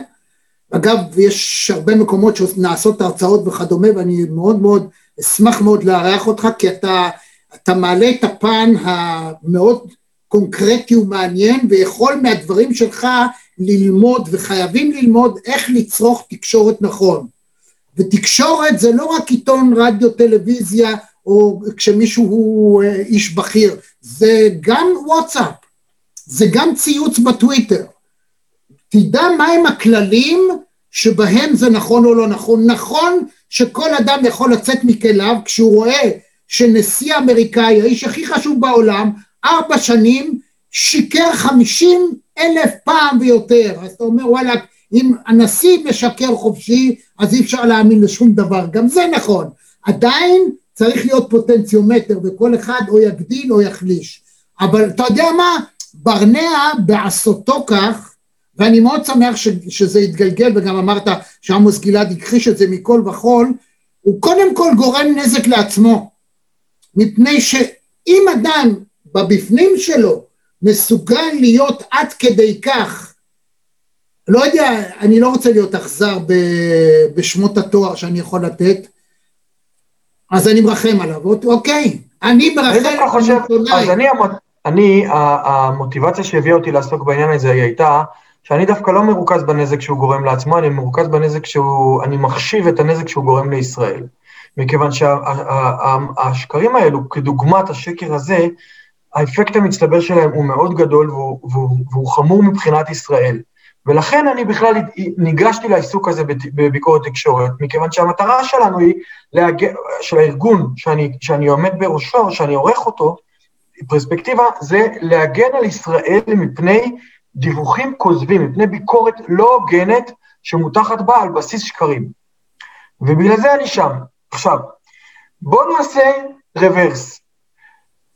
אגב, יש הרבה מקומות שנעשות הרצאות וכדומה, ואני מאוד מאוד אשמח מאוד לארח אותך, כי אתה, אתה מעלה את הפן המאוד קונקרטי ומעניין, ויכול מהדברים שלך ללמוד, וחייבים ללמוד איך לצרוך תקשורת נכון. ותקשורת זה לא רק עיתון רדיו טלוויזיה או כשמישהו הוא אה, איש בכיר, זה גם וואטסאפ, זה גם ציוץ בטוויטר. תדע מהם הכללים שבהם זה נכון או לא נכון. נכון שכל אדם יכול לצאת מכליו כשהוא רואה שנשיא אמריקאי, האיש הכי חשוב בעולם, ארבע שנים, שיקר חמישים אלף פעם ויותר. אז אתה אומר וואלה, אם הנשיא משקר חופשי, אז אי אפשר להאמין לשום דבר. גם זה נכון. עדיין צריך להיות פוטנציומטר, וכל אחד או יגדיל או יחליש. אבל אתה יודע מה? ברנע בעשותו כך, ואני מאוד שמח ש, שזה יתגלגל, וגם אמרת שעמוס גלעד הכחיש את זה מכל וכול, הוא קודם כל גורם נזק לעצמו. מפני שאם אדם בבפנים שלו מסוגל להיות עד כדי כך, לא יודע, אני לא רוצה להיות אכזר בשמות התואר שאני יכול לתת, אז אני מרחם עליו, אוקיי, אני אני מרחם חושב, עיתונאי. אז אני, המוטיבציה שהביאה אותי לעסוק בעניין הזה היא הייתה שאני דווקא לא מרוכז בנזק שהוא גורם לעצמו, אני מרוכז בנזק שהוא, אני מחשיב את הנזק שהוא גורם לישראל. מכיוון שהשקרים האלו, כדוגמת השקר הזה, האפקט המצטבר שלהם הוא מאוד גדול והוא, והוא, והוא חמור מבחינת ישראל. ולכן אני בכלל ניגשתי לעיסוק הזה בביקורת תקשורת, מכיוון שהמטרה שלנו היא, להג... של הארגון שאני, שאני עומד בראשו, שאני עורך אותו, פרספקטיבה, זה להגן על ישראל מפני דיווחים כוזבים, מפני ביקורת לא הוגנת שמוטחת בה על בסיס שקרים. ובגלל זה אני שם. עכשיו, בואו נעשה רוורס.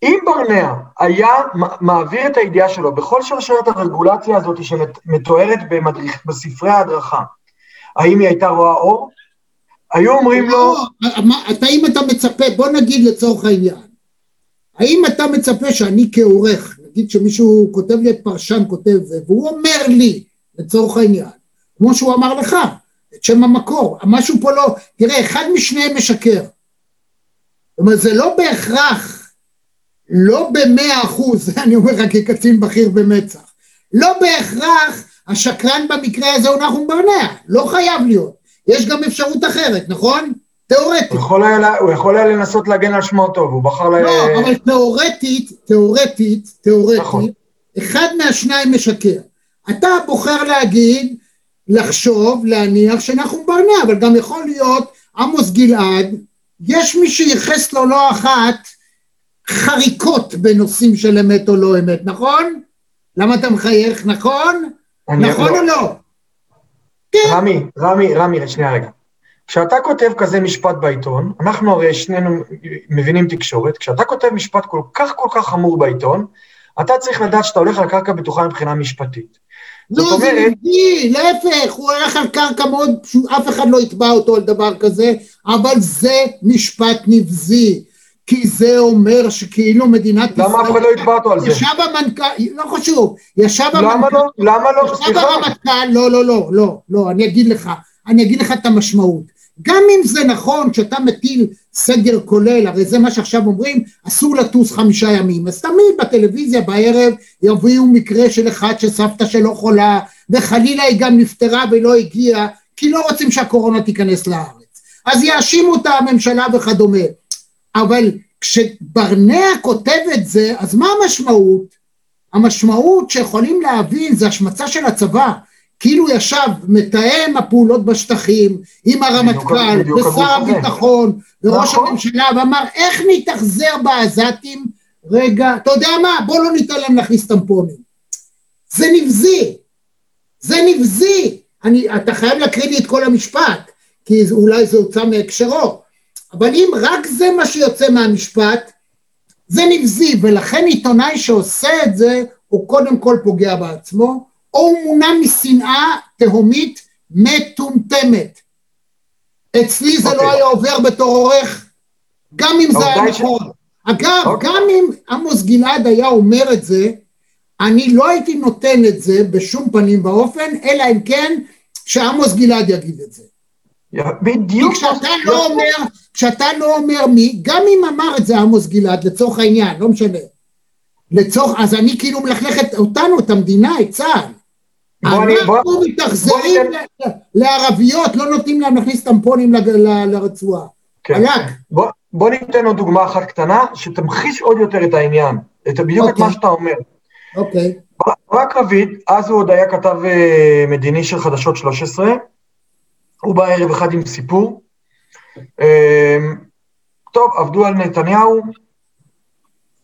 אם ברנע היה מעביר את הידיעה שלו בכל שרשרת הרגולציה הזאת שמתוארת במדריך, בספרי ההדרכה, האם היא הייתה רואה אור? היו אומרים לו, לא, מה- אתה אם אתה מצפה, בוא נגיד לצורך העניין, האם אתה מצפה שאני כעורך, נגיד שמישהו כותב לי את פרשן כותב והוא אומר לי, לצורך העניין, כמו שהוא אמר לך, את שם המקור, משהו פה לא, תראה, אחד משניהם משקר. זאת אומרת, זה לא בהכרח, לא במאה אחוז, אני אומר לך כקצין בכיר במצ"ח, לא בהכרח השקרן במקרה הזה הוא נחום ברנע, לא חייב להיות. יש גם אפשרות אחרת, נכון? תיאורטית. הוא יכול היה, לה- הוא יכול היה לנסות להגן על שמו הטוב, הוא בחר ל... לא, אבל תיאורטית, תיאורטית, תיאורטית, נכון. אחד מהשניים משקר. אתה בוחר להגיד, לחשוב, להניח שנחום ברנע, אבל גם יכול להיות עמוס גלעד, יש מי שייחס לו לא אחת חריקות בנושאים של אמת או לא אמת, נכון? למה אתה מחייך, נכון? נכון לא. או לא? רמי, רמי, רמי, שנייה רגע. כשאתה כותב כזה משפט בעיתון, אנחנו הרי שנינו מבינים תקשורת, כשאתה כותב משפט כל כך כל כך חמור בעיתון, אתה צריך לדעת שאתה הולך על קרקע בטוחה מבחינה משפטית. זאת לא, זה אומרת- נבזי, להפך, הוא הולך על קרקע מאוד אף אחד לא יתבע אותו על דבר כזה, אבל זה משפט נבזי, כי זה אומר שכאילו מדינת ישראל... למה אף אחד לא יתבע אותו על זה? ישב המנכ"ל, לא חשוב, ישב למה המנכ"ל, לא? למה לא? ישב. הרמטכ"ל, לא, לא, לא, לא, לא, אני אגיד לך, אני אגיד לך את המשמעות. גם אם זה נכון שאתה מטיל סגר כולל, הרי זה מה שעכשיו אומרים, אסור לטוס חמישה ימים, אז תמיד בטלוויזיה בערב יביאו מקרה של אחד שסבתא שלו חולה, וחלילה היא גם נפטרה ולא הגיעה, כי לא רוצים שהקורונה תיכנס לארץ. אז יאשימו את הממשלה וכדומה. אבל כשברנע כותב את זה, אז מה המשמעות? המשמעות שיכולים להבין זה השמצה של הצבא. כאילו ישב מתאם הפעולות בשטחים עם הרמטכ"ל ושר. הביטחון וראש נכון. הממשלה ואמר איך נתאכזר בעזתים רגע, אתה יודע מה? בוא לא ניתן להם להכניס טמפונים. זה נבזי, זה נבזי. אני, אתה חייב להקריא לי את כל המשפט, כי אולי זה הוצא מהקשרו. אבל אם רק זה מה שיוצא מהמשפט, זה נבזי, ולכן עיתונאי שעושה את זה, הוא קודם כל פוגע בעצמו, או הוא מונע משנאה תהומית מטומטמת. אצלי זה לא אוקיי. היה עובר בתור עורך, גם אם זה היה נכון. אגב, אוקיי. גם אם עמוס גלעד היה אומר את זה, אני לא הייתי נותן את זה בשום פנים ואופן, אלא אם כן שעמוס גלעד יגיד את זה. בדיוק. כשאתה לא אומר, כשאתה לא אומר מי, גם אם אמר את זה עמוס גלעד, לצורך העניין, לא משנה. לצורך, אז אני כאילו מלכלך אותנו, את המדינה, את צה"ל. אנחנו מתאכזרים לערביות, לא נותנים להם להכניס טמפונים לרצועה. כן. בוא, ניתן עוד דוגמה אחת קטנה, שתמחיש עוד יותר את העניין, את, בדיוק את אוקיי. מה שאתה אומר. אוקיי. ברק רביד, אז הוא עוד היה כתב אה, מדיני של חדשות 13, הוא בא ערב אחד עם סיפור. אה, טוב, עבדו על נתניהו,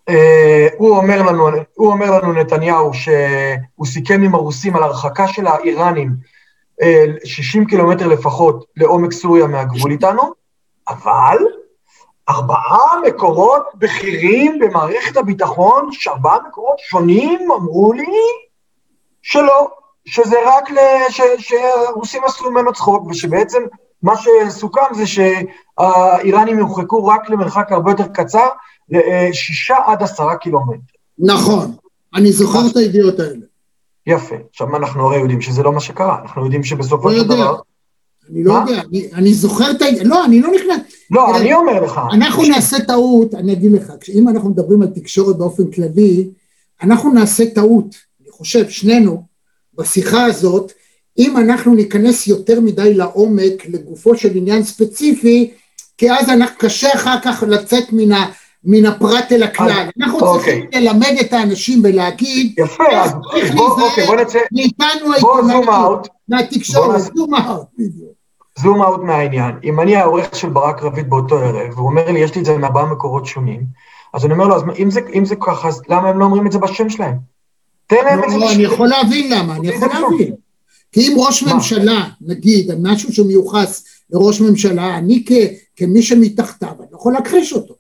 אה, הוא אומר לנו, הוא אומר לנו נתניהו שהוא סיכם עם הרוסים על הרחקה של האיראנים אה, 60 קילומטר לפחות לעומק סוריה מהגבול איתנו, אבל ארבעה מקורות בכירים במערכת הביטחון, שארבעה מקורות שונים אמרו לי שלא, שזה רק ל... ש... שהרוסים עשו ממנו צחוק, ושבעצם מה שסוכם זה שהאיראנים יורחקו רק למרחק הרבה יותר קצר, לשישה עד עשרה קילומטר. נכון, אני זוכר את הידיעות האלה. יפה. עכשיו, אנחנו הרי יודעים שזה לא מה שקרה, אנחנו יודעים שבסופו לא של. דבר... אני לא? יודע, אני- אני זוכר את ה... לא, אני לא נכנס... לא, תראה, אני אומר לך. אנחנו נעשה טעות, אני אגיד לך, אם אנחנו מדברים על תקשורת באופן כללי, אנחנו נעשה טעות, אני חושב, שנינו, בשיחה הזאת, אם אנחנו ניכנס יותר מדי לעומק לגופו של עניין ספציפי, כי אז אנחנו, קשה אחר כך לצאת מן, ה, מן הפרט אל הכלל. אנחנו אוקיי. צריכים ללמד את האנשים ולהגיד, יפה, אז צריך אוקיי, בוא נצא, מאיתנו בוא מהתקשורת, זום אאוט. זום אאוט מהעניין. אם אני העורך של ברק רביד באותו ערב, והוא אומר לי, יש לי את זה מארבעה מקורות שונים, אז אני אומר לו, אז אם זה, אם זה ככה, אז למה הם לא אומרים את זה בשם שלהם? תן להם את זה לא, אני. יכול להבין למה, אני יכול להבין. כי אם ראש? ממשלה, נגיד, משהו שמיוחס לראש ממשלה, אני כמי שמתחתיו, אני לא יכול להכחיש אותו.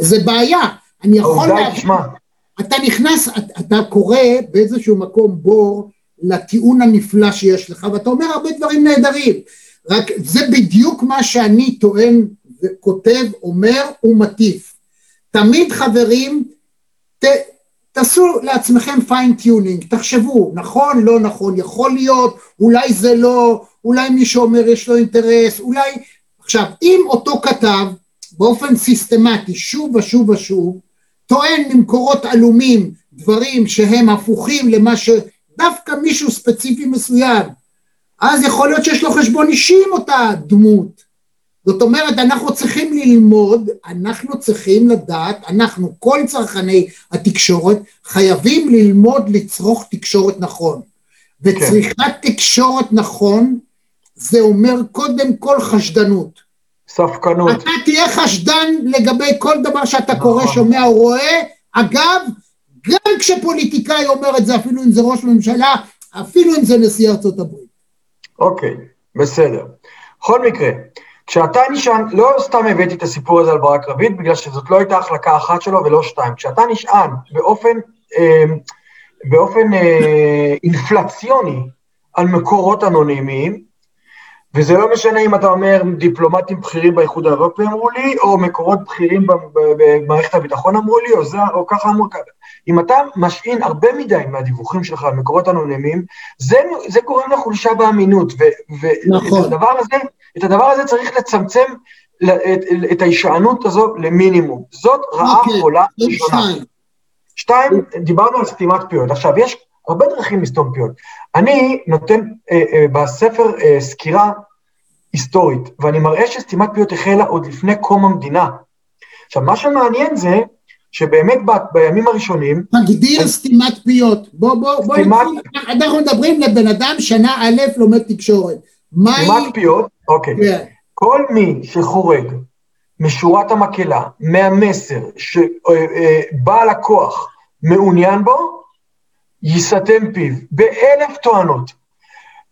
זה, בעיה. אני יכול להבין, תשמע, אתה נכנס, אתה, אתה קורא באיזשהו מקום בור לטיעון הנפלא שיש לך, ואתה אומר הרבה דברים נהדרים. רק זה בדיוק מה שאני טוען וכותב, אומר ומטיף. תמיד חברים, ת, תעשו לעצמכם fine-tuning, תחשבו, נכון, לא נכון, יכול להיות, אולי זה לא, אולי מי שאומר יש לו אינטרס, אולי... עכשיו, אם אותו כתב באופן סיסטמטי, שוב ושוב ושוב, טוען ממקורות עלומים דברים שהם הפוכים למה שדווקא מישהו ספציפי מסוים, אז יכול להיות שיש לו חשבון אישי עם אותה דמות. זאת אומרת, אנחנו צריכים ללמוד, אנחנו צריכים לדעת, אנחנו, כל צרכני התקשורת, חייבים ללמוד לצרוך תקשורת נכון. וצריכת תקשורת נכון, זה אומר קודם כל חשדנות. ספקנות. אתה תהיה חשדן לגבי כל דבר שאתה קורא, נכון. שומע או רואה. אגב, גם כשפוליטיקאי אומר את זה, אפילו אם זה ראש ממשלה, אפילו אם זה נשיא ארצות הברית. אוקיי, בסדר. בכל מקרה, כשאתה נשען, לא סתם הבאתי את הסיפור הזה על ברק רביד, בגלל שזאת לא הייתה החלקה אחת שלו ולא שתיים. כשאתה נשען באופן, אה, באופן אה, אינפלציוני על מקורות אנונימיים, וזה לא משנה אם אתה אומר דיפלומטים בכירים באיחוד האירופי אמרו לי, או מקורות בכירים במערכת הביטחון אמרו לי, או, זה, או ככה אמרו ככה. אם אתה משעין הרבה מדי מהדיווחים שלך על מקורות אנונימיים, זה, זה גורם לחולשה באמינות, ו- ואת נכון. הדבר הזה, את הדבר הזה צריך לצמצם את, את ההישענות הזו למינימום. זאת רעה אוקיי, חולה ראשונה. שתיים, דיברנו על סתימת פיות. עכשיו, יש הרבה דרכים לסתום פיות. אני נותן אה, אה, בספר אה, סקירה היסטורית, ואני מראה שסתימת פיות החלה עוד לפני קום המדינה. עכשיו, מה שמעניין זה שבאמת ב, בימים הראשונים, תגדיר סתימת פיות. בוא, בוא, בוא, סתימת-. אנחנו מדברים לבן אדם שנה א' לומד תקשורת. סתימת פיות, אוקיי, כן. כל מי שחורג משורת המקהלה, מהמסר שבעל הכוח מעוניין בו, ייסתם פיו באלף טוענות.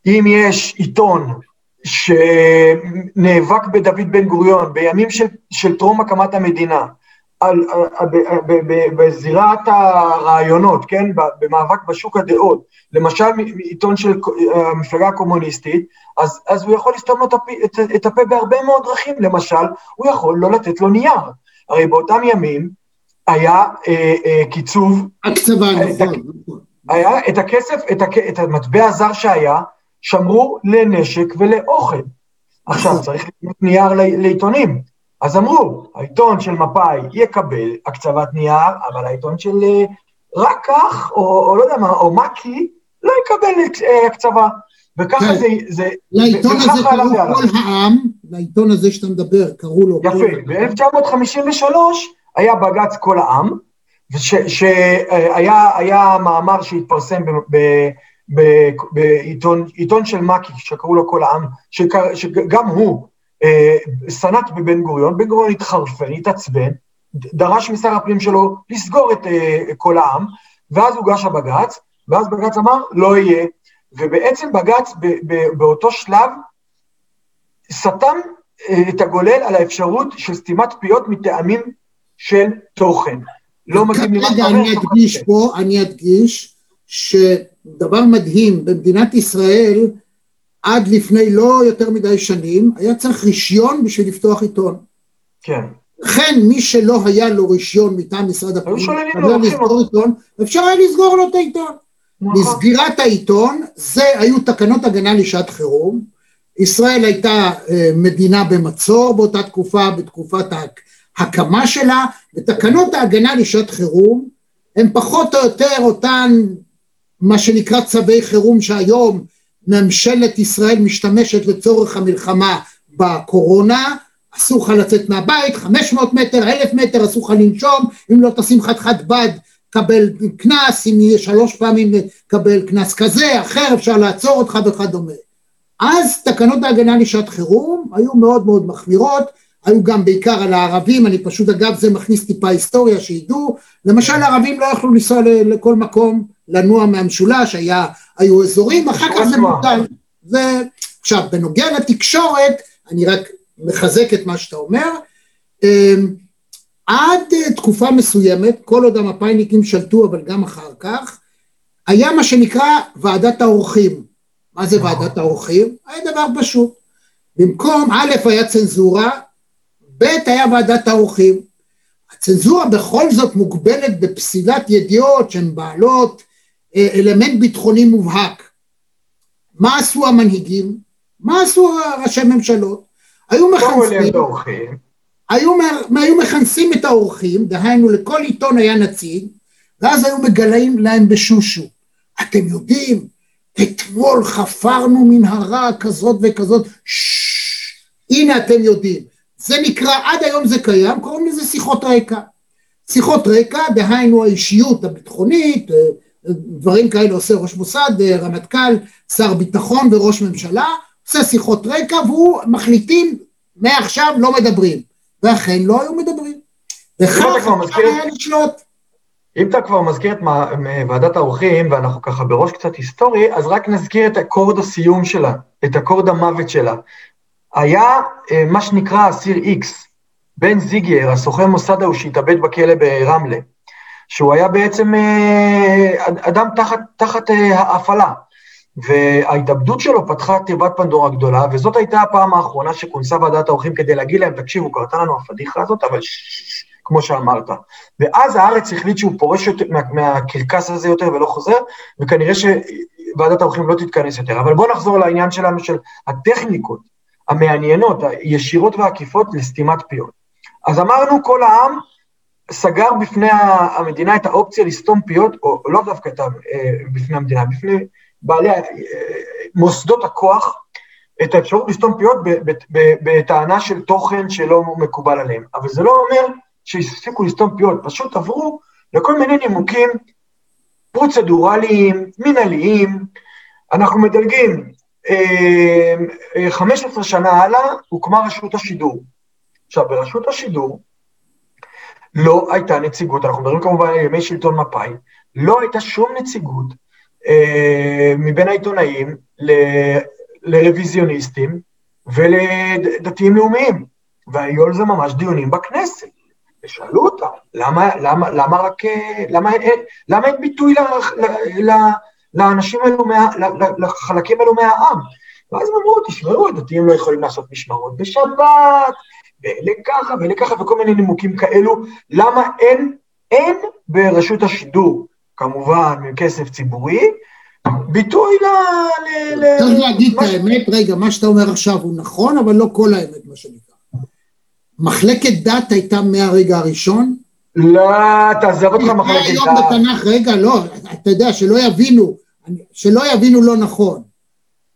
אם יש עיתון שנאבק בדוד בן גוריון בימים של, של טרום הקמת המדינה, על, על, ב, ב, ב, בזירת הרעיונות, כן, במאבק בשוק הדעות, למשל עיתון של המפלגה הקומוניסטית, אז, אז הוא יכול לסתום לו את את, את הפה בהרבה מאוד דרכים, למשל, הוא יכול לא לתת לו נייר. הרי באותם ימים היה אה, אה, קיצוב הקצבה, אה, נכון. היה את הכסף, את, הכ... את המטבע הזר שהיה, שמרו לנשק ולאוכל. עכשיו. צריך לקנות נייר לעיתונים. אז אמרו, העיתון של מפא"י יקבל הקצבת נייר, אבל העיתון של אה, רק כך, או, או לא יודע מה, או מק"י, לא יקבל אה, הקצבה. וככה כן. זה, זה, לעיתון הזה קראו. כל העם, לעיתון הזה שאתה מדבר, קראו לו יפה, העם. ב-1953 היה בג"ץ כל העם, שהיה היה מאמר שהתפרסם בעיתון עיתון של מק"י, שקראו לו כל העם, שקר- שגם הוא אה, סנט בבן גוריון, בן גוריון התחרפן, התעצבן, דרש משר הפנים שלו לסגור את אה, כל העם, ואז הוגש הבג"ץ, ואז בג"ץ אמר, לא יהיה, ובעצם בג"ץ באותו שלב סתם אה, את הגולל על האפשרות של סתימת פיות מטעמים של תוכן. לא מתאים לי מה רגע, שאתה אומר, אני אדגיש. פה, אני אדגיש שדבר מדהים, במדינת ישראל, עד לפני לא יותר מדי שנים, היה צריך רישיון בשביל לפתוח עיתון. כן, לכן מי שלא היה לו רישיון מטעם משרד הפנים, לסגור עיתון, אפשר היה לסגור לו את העיתון. נכון. לסגירת העיתון, זה היו תקנות הגנה לשעת חירום. ישראל הייתה אה, מדינה במצור באותה תקופה, בתקופת ההק- הקמה שלה, ותקנות ההגנה לשעת חירום הם פחות או יותר אותן, מה שנקרא צווי חירום שהיום ממשלת ישראל משתמשת לצורך המלחמה בקורונה, אסור לך לצאת מהבית, 500 מטר, 1,000 מטר, אסור לך לנשום, אם לא תשים חתיכת בד קבל קנס, אם יהיה שלוש פעמים קבל קנס כזה, אחר, אפשר לעצור אותך וכדומה. אז תקנות ההגנה לשעת חירום היו מאוד מאוד מחמירות, היו גם בעיקר על הערבים, אני פשוט אגב זה מכניס טיפה היסטוריה שידעו, למשל הערבים לא יכלו לנסוע לכל מקום, לנוע מהמשולש, היה, היו אזורים, אחר כך זה מוטל. עכשיו, בנוגע לתקשורת, אני רק מחזק את מה שאתה אומר, אמ, עד אה, תקופה מסוימת, כל עוד המפא"יניקים שלטו, אבל גם אחר כך, היה מה שנקרא ועדת האורחים. מה זה נכון. ועדת האורחים? היה דבר פשוט. במקום א' היה צנזורה, ב' היה ועדת האורחים. הצנזורה בכל זאת מוגבלת בפסילת ידיעות שהן בעלות אה, אלמנט ביטחוני מובהק. מה עשו המנהיגים? מה עשו ראשי ממשלות? היו מכנסים. היו, היו מכנסים את האורחים, דהיינו לכל עיתון היה נציג, ואז היו מגלים להם בשושו. אתם יודעים, אתמול חפרנו מנהרה כזאת וכזאת, ששש, הנה אתם יודעים. זה נקרא, עד היום זה קיים, קוראים לזה שיחות רקע. שיחות רקע, דהיינו האישיות הביטחונית, אה, דברים כאלה עושה ראש מוסד, אה, רמטכ"ל, שר ביטחון וראש ממשלה, עושה שיחות רקע והוא מחליטים מעכשיו לא מדברים. ואכן לא היו מדברים. וכך אפשר היה לשלוט. אם אתה כבר מזכיר את ועדת האורחים, ואנחנו ככה בראש קצת היסטורי, אז רק נזכיר את אקורד הסיום שלה, את אקורד המוות שלה. היה אה, מה שנקרא אסיר איקס, בן זיגר, הסוכן מוסד ההוא שהתאבד בכלא ברמלה, שהוא היה בעצם אה, אדם תחת, תחת אה, ההפעלה. וההתאבדות שלו פתחה תיבת פנדורה גדולה, וזאת הייתה הפעם האחרונה שכונסה ועדת האורחים כדי להגיד להם, תקשיבו, קרתה לנו הפדיחה הזאת, אבל ששש, כמו שאמרת. ואז הארץ החליט שהוא פורש יותר, מה, מהקרקס הזה יותר ולא חוזר, וכנראה שוועדת האורחים לא תתכנס יותר. אבל בואו נחזור לעניין שלנו של הטכניקות המעניינות, הישירות והעקיפות לסתימת פיות. אז אמרנו, כל העם סגר בפני המדינה את האופציה לסתום פיות, או לא דווקא את אה, בפני המדינה, בפני בעלי אה, מוסדות הכוח, את האפשרות לסתום פיות בטענה של תוכן שלא מקובל עליהם. אבל זה לא אומר שהפסיקו לסתום פיות, פשוט עברו לכל מיני נימוקים פרוצדורליים, מנהליים. אנחנו מדלגים, 15 שנה הלאה הוקמה רשות השידור. עכשיו, ברשות השידור לא הייתה נציגות, אנחנו מדברים כמובן על ימי שלטון מפא"י, לא הייתה שום נציגות אה, מבין העיתונאים ל- לרוויזיוניסטים ולדתיים לאומיים, והיו על זה ממש דיונים בכנסת. ושאלו אותם, למה, למה, למה רק, אה, למה, למה אין ביטוי ל- ל- ל- לאנשים האלו, מה, לחלקים האלו מהעם? ואז הם אמרו, תשמעו, הדתיים לא יכולים לעשות משמרות בשבת, ואלה ככה ואלה ככה, וכל מיני נימוקים כאלו, למה אין, אין ברשות השידור, כמובן, מכסף ציבורי, ביטוי ל... ל- ל- צריך להגיד את מה ש- האמת, רגע, מה שאתה אומר עכשיו הוא נכון, אבל לא כל האמת, מה שנקרא. מחלקת דת הייתה מהרגע הראשון, לא, תעזוב אותך מחלקת היום. בתנ"ך, רגע, לא, אתה יודע, שלא יבינו, שלא יבינו לא נכון.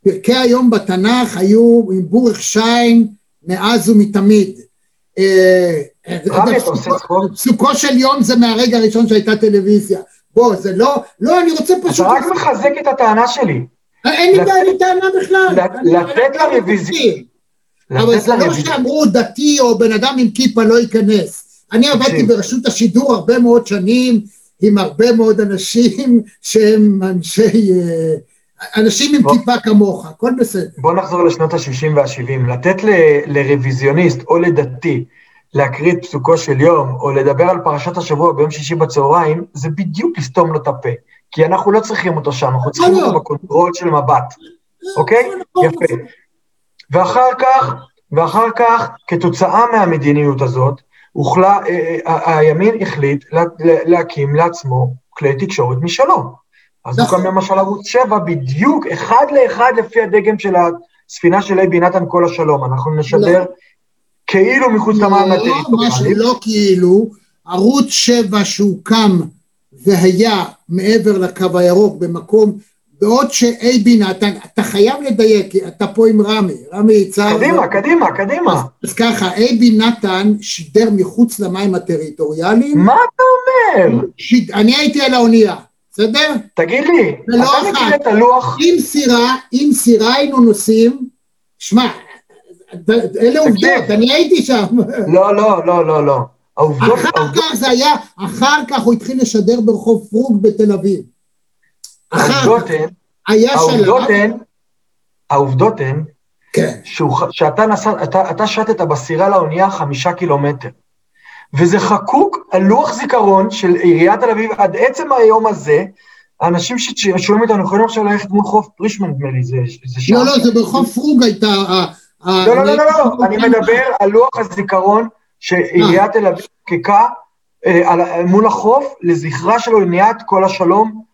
פרקי היום בתנ"ך היו עם בורך שיין מאז ומתמיד. אה, אתה? פסוקו של יום זה מהרגע הראשון שהייתה טלוויזיה. בוא, זה לא, לא, אני רוצה אתה פשוט... רק מחזק את הטענה שלי. אין לי בעיה לי טענה בכלל. לתת לרוויזיה-. אבל זה לא. שאמרו דתי או בן אדם עם כיפה לא ייכנס. אני עבדתי. ברשות השידור הרבה מאוד שנים עם הרבה מאוד אנשים שהם אנשי... אה, אנשים עם. כיפה כמוך, הכל בסדר. בוא נחזור לשנות ה-60 וה-70. לתת ל- לרוויזיוניסט או לדתי להקריא את פסוקו של יום, או לדבר על פרשת השבוע ביום שישי בצהריים, זה בדיוק לסתום לו את הפה. כי אנחנו לא צריכים אותו שם, אנחנו צריכים לא, לא. אותו ב control של מבט, אוקיי? נכון, יפה. ואחר כך, ואחר כך, כתוצאה מהמדיניות הזאת, הוחלה, אה, אה, הימין החליט לה, לה- להקים לעצמו כלי תקשורת משלו. אז נכון. הוקם למשל ערוץ 7 בדיוק אחד לאחד לפי הדגם של הספינה של אייבי נתן כל השלום. אנחנו נשדר כאילו מחוץ למים לא, מה הטריטוריאליים. שלא כאילו, ערוץ 7 שהוקם והיה מעבר לקו הירוק במקום, בעוד שאייבי נתן, אתה חייב לדייק, כי אתה פה עם רמי, רמי יצהר. קדימה, קדימה, קדימה. אז ככה, אייבי נתן שידר מחוץ למים הטריטוריאליים. מה אתה אומר? שיד... אני הייתי על האונייה, בסדר? תגיד לי, ולא אתה אחת. מכיר את הלוח? עם סירה, עם סירה היינו נוסעים, שמע, אלה עובדות, אני הייתי שם. לא, לא, לא, לא, לא. העובדות, אחר העובדות, כך זה היה, אחר כך הוא התחיל לשדר ברחוב פרוג בתל אביב. העובדות הן, העובדות הן, העובדות הן, כן, שהוא שאתה נסע, אתה, אתה שטת בסירה לאונייה חמישה קילומטר. וזה חקוק על לוח זיכרון של עיריית תל אביב עד עצם היום הזה. האנשים שש- ששומעים אותנו יכולים עכשיו ללכת מול חוף פרישמן, נדמה לי, זה, זה שם. לא, לא, זה ברחוב פרוג הייתה... לא, לא, לא, לא, לא, אני מדבר על לוח הזיכרון שעיריית תל אביב אה, על- מול החוף לזכרה של אוניית כל השלום אה,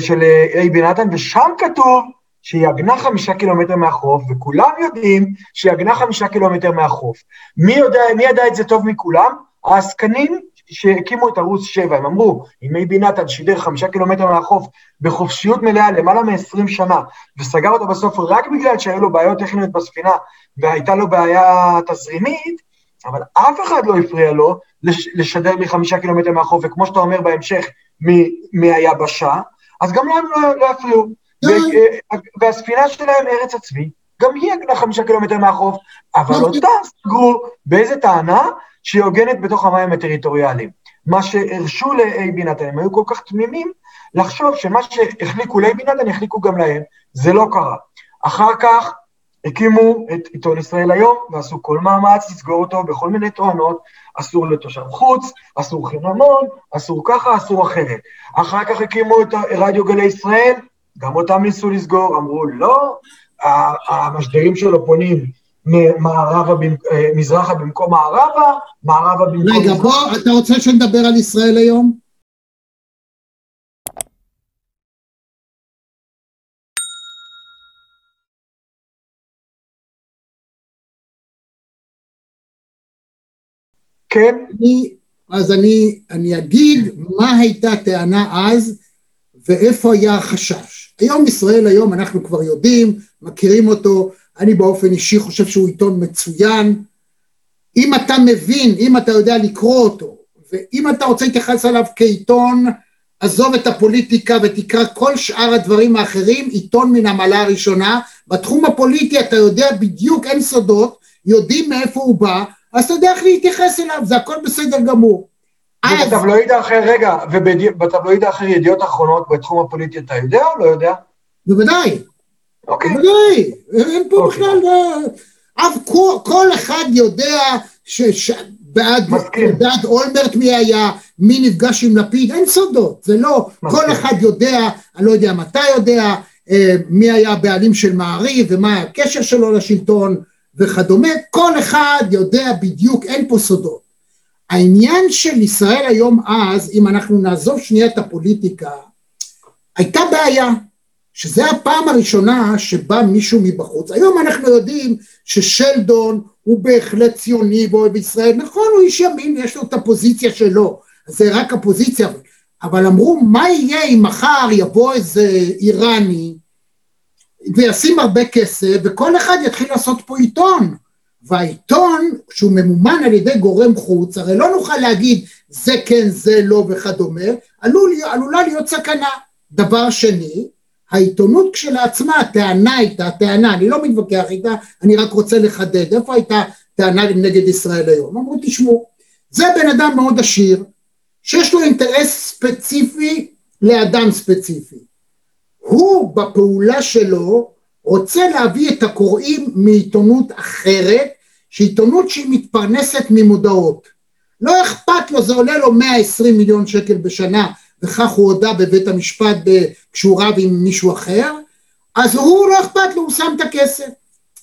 של אה, אייבי נתן, ושם כתוב שהיא עגנה חמישה קילומטר מהחוף, וכולם יודעים שהיא עגנה חמישה קילומטר מהחוף. מי יודע, מי ידע את זה טוב מכולם? העסקנים שהקימו את ערוץ 7, הם אמרו, אם אייבי נתן שידר חמישה קילומטר מהחוף בחופשיות מלאה למעלה מ-20 שנה, וסגר אותה בסוף רק בגלל שהיו לו בעיות טכניות בספינה, והייתה לו בעיה תזרימית, אבל אף אחד לא הפריע לו לש, לשדר מחמישה קילומטר מהחוף, וכמו שאתה אומר בהמשך, מ- מהיבשה, אז גם להם לא, לא יפריעו. לא. ו- אה, והספינה שלהם, ארץ הצבי, גם היא עגנה חמישה קילומטר מהחוף, אבל לא. אותה סגרו באיזה טענה שהיא הוגנת בתוך המים הטריטוריאליים. מה שהרשו לאייבי נתן, הם היו כל כך תמימים לחשוב שמה שהחליקו לאייבי נתן, יחליקו גם להם. זה לא קרה. אחר כך הקימו את עיתון ישראל היום, ועשו כל מאמץ לסגור אותו בכל מיני טוענות, אסור לתושב חוץ, אסור חינמון, אסור ככה, אסור אחרת. אחר כך הקימו את רדיו גלי ישראל, גם אותם ניסו לסגור, אמרו לא, המשדרים שלו פונים מערבה, אה, מזרחה במקום מערבה, מערבה במקום רגע. בוא, אתה רוצה שנדבר על ישראל היום? כן, אני, אז אני, אני אגיד מה הייתה הטענה אז ואיפה היה החשש. היום ישראל היום אנחנו כבר יודעים, מכירים אותו, אני באופן אישי חושב שהוא עיתון מצוין. אם אתה מבין, אם אתה יודע לקרוא אותו, ואם אתה רוצה להתייחס אליו כעיתון, עזוב את הפוליטיקה ותקרא כל שאר הדברים האחרים, עיתון מן המעלה הראשונה. בתחום הפוליטי אתה יודע בדיוק, אין סודות, יודעים מאיפה הוא בא, אז אתה יודע איך להתייחס אליו, זה הכל בסדר גמור. ובטבלואיד האחר, רגע, ובטבלואיד האחר ידיעות אחרונות בתחום הפוליטי אתה יודע או לא יודע? בוודאי, אוקיי. בוודאי, אין פה אוקיי. בכלל, אה, אף כל, אחד יודע. בעד אולמרט מי היה, מי נפגש עם לפיד, אין סודות, זה לא. כל אחד יודע, אני לא יודע אתה יודע, אה, מי היה הבעלים של מעריב ומה הקשר שלו לשלטון וכדומה, כל אחד יודע בדיוק, אין פה סודות. העניין של ישראל היום אז, אם אנחנו נעזוב שנייה את הפוליטיקה, הייתה בעיה, שזה הפעם הראשונה שבא מישהו מבחוץ. היום אנחנו יודעים ששלדון הוא בהחלט ציוני ואוהב ישראל, נכון הוא איש ימין, יש לו את הפוזיציה שלו, זה רק הפוזיציה, אבל אמרו מה יהיה אם מחר יבוא איזה איראני וישים הרבה כסף וכל אחד יתחיל לעשות פה עיתון. והעיתון שהוא ממומן על ידי גורם חוץ, הרי לא נוכל להגיד זה כן זה לא וכדומה, עלול, עלולה להיות סכנה. דבר שני, העיתונות כשלעצמה, הטענה הייתה, הטענה, אני לא מתווכח איתה, אני רק רוצה לחדד, איפה הייתה טענה נגד ישראל היום? אמרו תשמעו, זה בן אדם מאוד עשיר, שיש לו אינטרס ספציפי לאדם ספציפי. הוא בפעולה שלו רוצה להביא את הקוראים מעיתונות אחרת, שעיתונות שהיא מתפרנסת ממודעות. לא אכפת לו, זה עולה לו 120 מיליון שקל בשנה, וכך הוא הודה בבית המשפט כשהוא רב עם מישהו אחר, אז הוא לא אכפת לו, הוא שם את הכסף.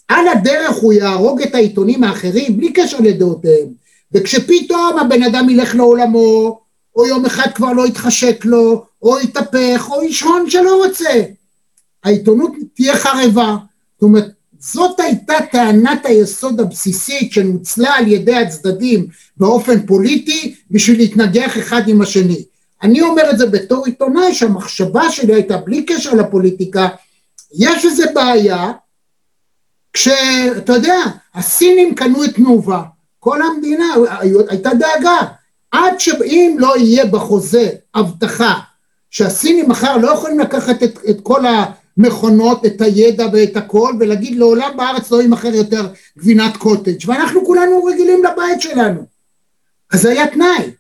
על הדרך הוא יהרוג את העיתונים האחרים בלי קשר לדעותיהם, וכשפתאום הבן אדם ילך לעולמו, או יום אחד כבר לא יתחשק לו, או יתהפך, או איש שלא רוצה. העיתונות תהיה חרבה. זאת אומרת, זאת הייתה טענת היסוד הבסיסית שנוצלה על ידי הצדדים באופן פוליטי בשביל להתנגח אחד עם השני. אני אומר את זה בתור עיתונאי שהמחשבה שלי הייתה בלי קשר לפוליטיקה, יש איזה בעיה כשאתה יודע, הסינים קנו את תנובה, כל המדינה הייתה דאגה, עד שאם לא יהיה בחוזה הבטחה שהסינים מחר לא יכולים לקחת את, את כל המכונות, את הידע ואת הכל ולהגיד לעולם בארץ לא יימכר יותר גבינת קוטג' ואנחנו כולנו רגילים לבית שלנו אז זה היה תנאי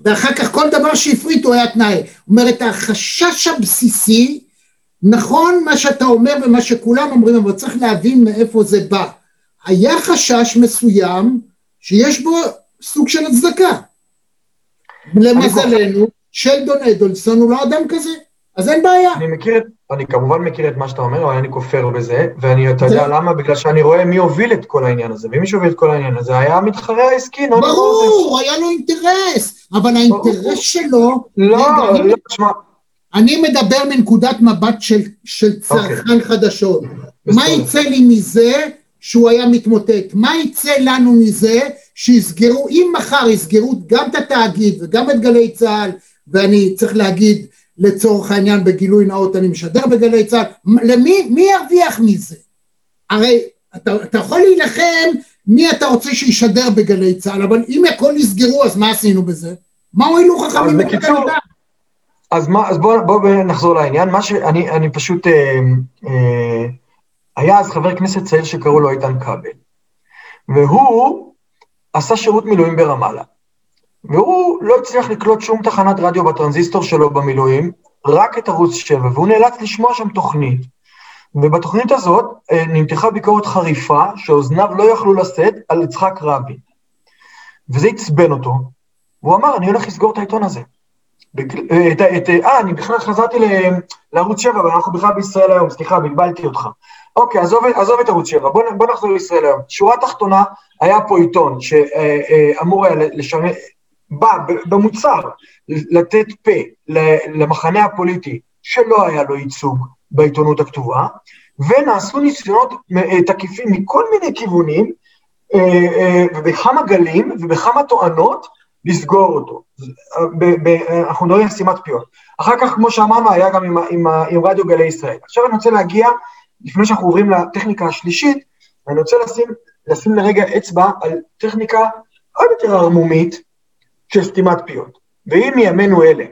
ואחר כך כל דבר שהפריטו היה תנאי. זאת אומרת, החשש הבסיסי, נכון מה שאתה אומר ומה שכולם אומרים, אבל צריך להבין מאיפה זה בא. היה חשש מסוים שיש בו סוג של הצדקה. למזלנו, שלדון אדולסון הוא לא אדם כזה, אז אין בעיה. אני מכיר, אני כמובן מכיר את מה שאתה אומר, אבל אני כופר בזה, ואני, אתה יודע למה? בגלל שאני רואה מי הוביל את כל העניין הזה, ומי שהוביל את כל העניין הזה היה המתחרה העסקי, נוני מוזס. ברור, היה לו אינטרס, אבל האינטרס שלו... לא, לא, תשמע. אני מדבר מנקודת מבט של, של צרכן okay. חדשות. מה יצא לי מזה שהוא היה מתמוטט? מה יצא לנו מזה שיסגרו, אם מחר יסגרו גם את התאגיד וגם את גלי צה"ל, ואני צריך להגיד לצורך העניין בגילוי נאות אני משדר בגלי צה"ל, למי, מי ירוויח מזה? הרי אתה, אתה יכול להילחם מי אתה רוצה שישדר בגלי צה"ל, אבל אם הכל יסגרו אז מה עשינו בזה? מה הועילו חכמים בקיצור, אז, מה, אז בואו בוא נחזור לעניין, מה שאני אני פשוט, אה, אה, היה אז חבר כנסת צעיר שקראו לו איתן כבל, והוא עשה שירות מילואים ברמאללה. והוא לא הצליח לקלוט שום תחנת רדיו בטרנזיסטור שלו במילואים, רק את ערוץ 7, והוא נאלץ לשמוע שם תוכנית. ובתוכנית הזאת אה, נמתחה ביקורת חריפה שאוזניו לא יכלו לשאת על יצחק רבין. וזה עצבן אותו, והוא אמר, אני הולך לסגור את העיתון הזה. אה, אה, אני בכלל חזרתי לערוץ 7, אבל אנחנו בכלל בישראל היום, סליחה, בלבלתי אותך. אוקיי, עזוב, עזוב את ערוץ 7, בוא, בוא נחזור לישראל היום. שורה תחתונה, היה פה עיתון שאמור היה לשמש, בא במוצר לתת פה למחנה הפוליטי שלא היה לו ייצוג בעיתונות הכתובה, ונעשו ניסיונות אה, תקיפים מכל מיני כיוונים, אה, אה, ובכמה גלים ובכמה תואנות, לסגור אותו. אנחנו מדברים על סתימת פיות. אחר כך, כמו שאמרנו, היה גם עם, עם, עם רדיו גלי ישראל. עכשיו אני רוצה להגיע, לפני שאנחנו עוברים לטכניקה השלישית, אני רוצה לשים, לשים לרגע אצבע על טכניקה עוד יותר ערמומית, של סתימת פיות. ואם מימינו אלה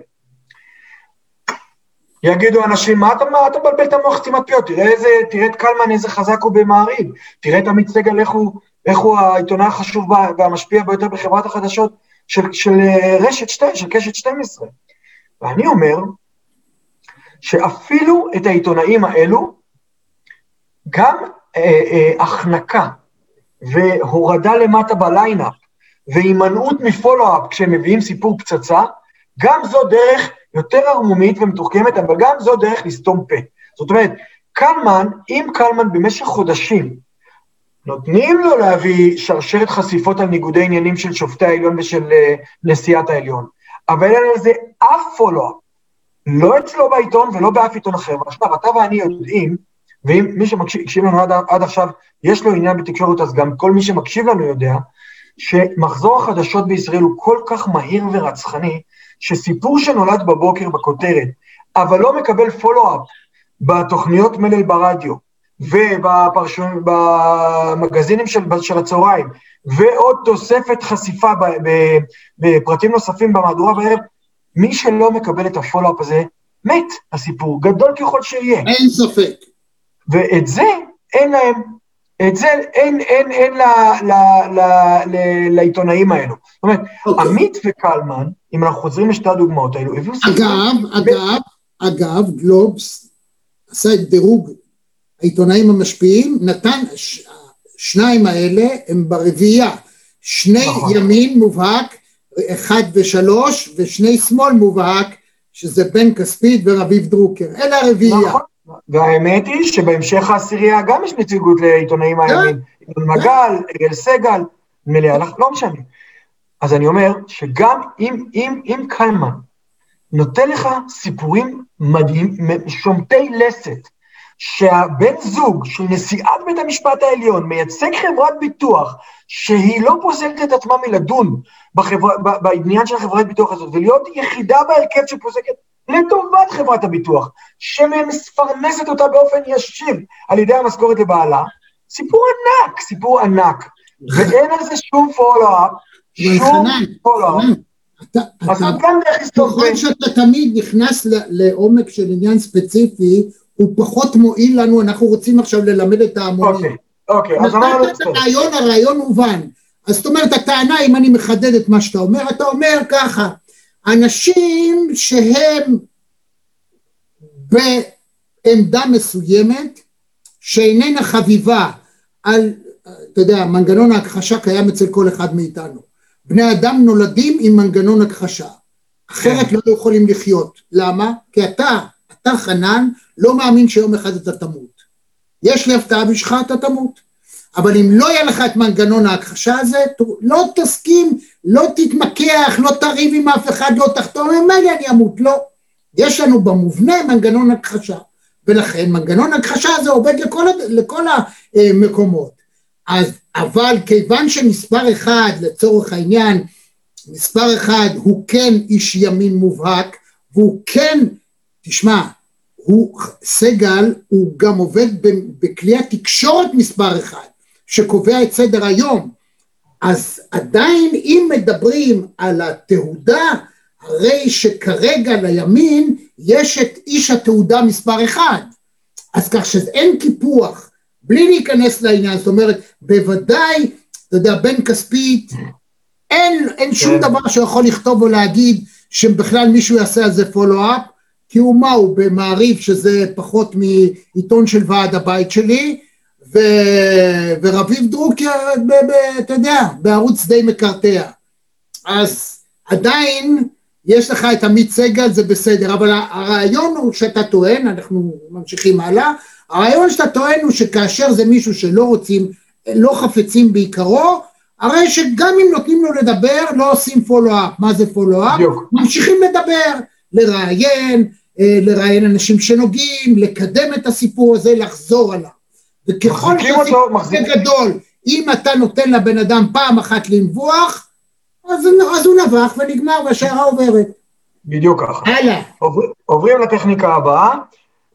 יגידו אנשים, מה אתה, מה אתה מבלבל את המוח סתימת פיות? תראה, איזה, תראה את קלמן איזה חזק הוא במעריב, תראה את עמית סגל איך הוא, איך הוא העיתונאי החשוב והמשפיע ביותר בחברת החדשות של, של אה, רשת 2, של קשת 12. ואני אומר שאפילו את העיתונאים האלו, גם אה, אה, החנקה והורדה למטה בליינאפ והימנעות מפולו-אפ כשהם מביאים סיפור פצצה, גם זו דרך יותר ערמומית ומתוחכמת, אבל גם זו דרך לסתום פה. זאת אומרת, קלמן, אם קלמן במשך חודשים נותנים לו להביא שרשרת חשיפות על ניגודי עניינים של שופטי העליון ושל uh, נשיאת העליון, אבל אין לזה אף פולו-אפ, לא אצלו בעיתון ולא באף עיתון אחר. ועכשיו, אתה ואני יודעים, ואם מי שמקשיב לנו עד, עד עכשיו, יש לו עניין בתקשורת, אז גם כל מי שמקשיב לנו יודע, שמחזור החדשות בישראל הוא כל כך מהיר ורצחני, שסיפור שנולד בבוקר בכותרת, אבל לא מקבל פולו-אפ בתוכניות מלל ברדיו, ובמגזינים של, של הצהריים, ועוד תוספת חשיפה בפרטים נוספים במהדורה בערב, מי שלא מקבל את הפולו-אפ הזה, מת הסיפור, גדול ככל שיהיה. אין ספק. ואת זה אין להם. את זה אין, אין, אין ל, ל, ל, ל, לעיתונאים האלו. זאת אומרת, okay. אוקיי. עמית וקלמן, אם אנחנו חוזרים לשתי הדוגמאות האלו, הביאו. אגב, אגב, אגב, גלובס עשה את דירוג העיתונאים המשפיעים, נתן, שניים האלה הם ברביעייה, שני נכון. ימין מובהק, אחד ושלוש, ושני שמאל מובהק, שזה בן כספית ורביב דרוקר, אלה הרביעייה. נכון. והאמת היא שבהמשך העשירייה גם יש נציגות לעיתונאים כן. הימין. עיתון מגל, אגל סגל, מלאה, לא משנה. אז אני אומר שגם אם, אם, אם קלמן נותן לך סיפורים מדהים, שומטי לסת, שהבן זוג של נשיאת בית המשפט העליון מייצג חברת ביטוח שהיא לא פוסלת את עצמה מלדון בחברה, ב- בעניין של חברת ביטוח הזאת, ולהיות יחידה בהרכב שפוסקת לטובת חברת הביטוח, שמפרנסת אותה באופן ישיר על ידי המשכורת לבעלה, סיפור ענק, סיפור ענק. ואין על זה שום פולו-אפ, שום פולו-אפ. אז אתה, גם דרך היסטוריה. ככל שאתה תמיד נכנס לעומק של עניין ספציפי, הוא פחות מועיל לנו, אנחנו רוצים עכשיו ללמד את ההמונים. אוקיי, אוקיי, אז אמרנו... נתת את הרעיון, הרעיון הובן. אז זאת אומרת, הטענה, אם אני מחדד את מה שאתה אומר, אתה אומר ככה, אנשים שהם בעמדה מסוימת, שאיננה חביבה על, אתה יודע, מנגנון ההכחשה קיים אצל כל אחד מאיתנו. בני אדם נולדים עם מנגנון הכחשה, אחרת לא יכולים לחיות. למה? כי אתה, אתה חנן, לא מאמין שיום אחד אתה תמות. יש לי הפתעה בשבילך, אתה תמות. אבל אם לא יהיה לך את מנגנון ההכחשה הזה, לא תסכים, לא תתמקח, לא תריב עם אף אחד, לא תחתום, ממילא אני אמות, לא. יש לנו במובנה מנגנון הכחשה, ולכן מנגנון הכחשה הזה עובד לכל, לכל המקומות. אז, אבל כיוון שמספר אחד, לצורך העניין, מספר אחד הוא כן איש ימין מובהק, והוא כן, תשמע, הוא, סגל, הוא גם עובד בכלי התקשורת מספר אחד, שקובע את סדר היום. אז עדיין אם מדברים על התהודה, הרי שכרגע לימין יש את איש התהודה מספר אחד. אז כך שאין קיפוח, בלי להיכנס לעניין, זאת אומרת, בוודאי, אתה יודע, בן כספית, אין, אין שום כן. דבר שיכול לכתוב או להגיד שבכלל מישהו יעשה על זה פולו-אפ, כי הוא מה, הוא במעריב שזה פחות מעיתון של ועד הבית שלי, ו... ורביב דרוקר, ב... ב... אתה יודע, בערוץ די מקרטע. אז עדיין יש לך את עמית סגל, זה בסדר, אבל הרעיון הוא שאתה טוען, אנחנו ממשיכים הלאה, הרעיון שאתה טוען הוא שכאשר זה מישהו שלא רוצים, לא חפצים בעיקרו, הרי שגם אם נותנים לו לדבר, לא עושים פולו-אפ. מה זה פולו-אפ? ממשיכים לדבר, לראיין, אה, לראיין אנשים שנוגעים, לקדם את הסיפור הזה, לחזור עליו. וככל יהיה גדול, אם אתה נותן לבן אדם פעם אחת לנבוח, אז, אז הוא נבח ונגמר והשיירה עוברת. בדיוק ככה. הלאה. עובר- עוברים לטכניקה הבאה,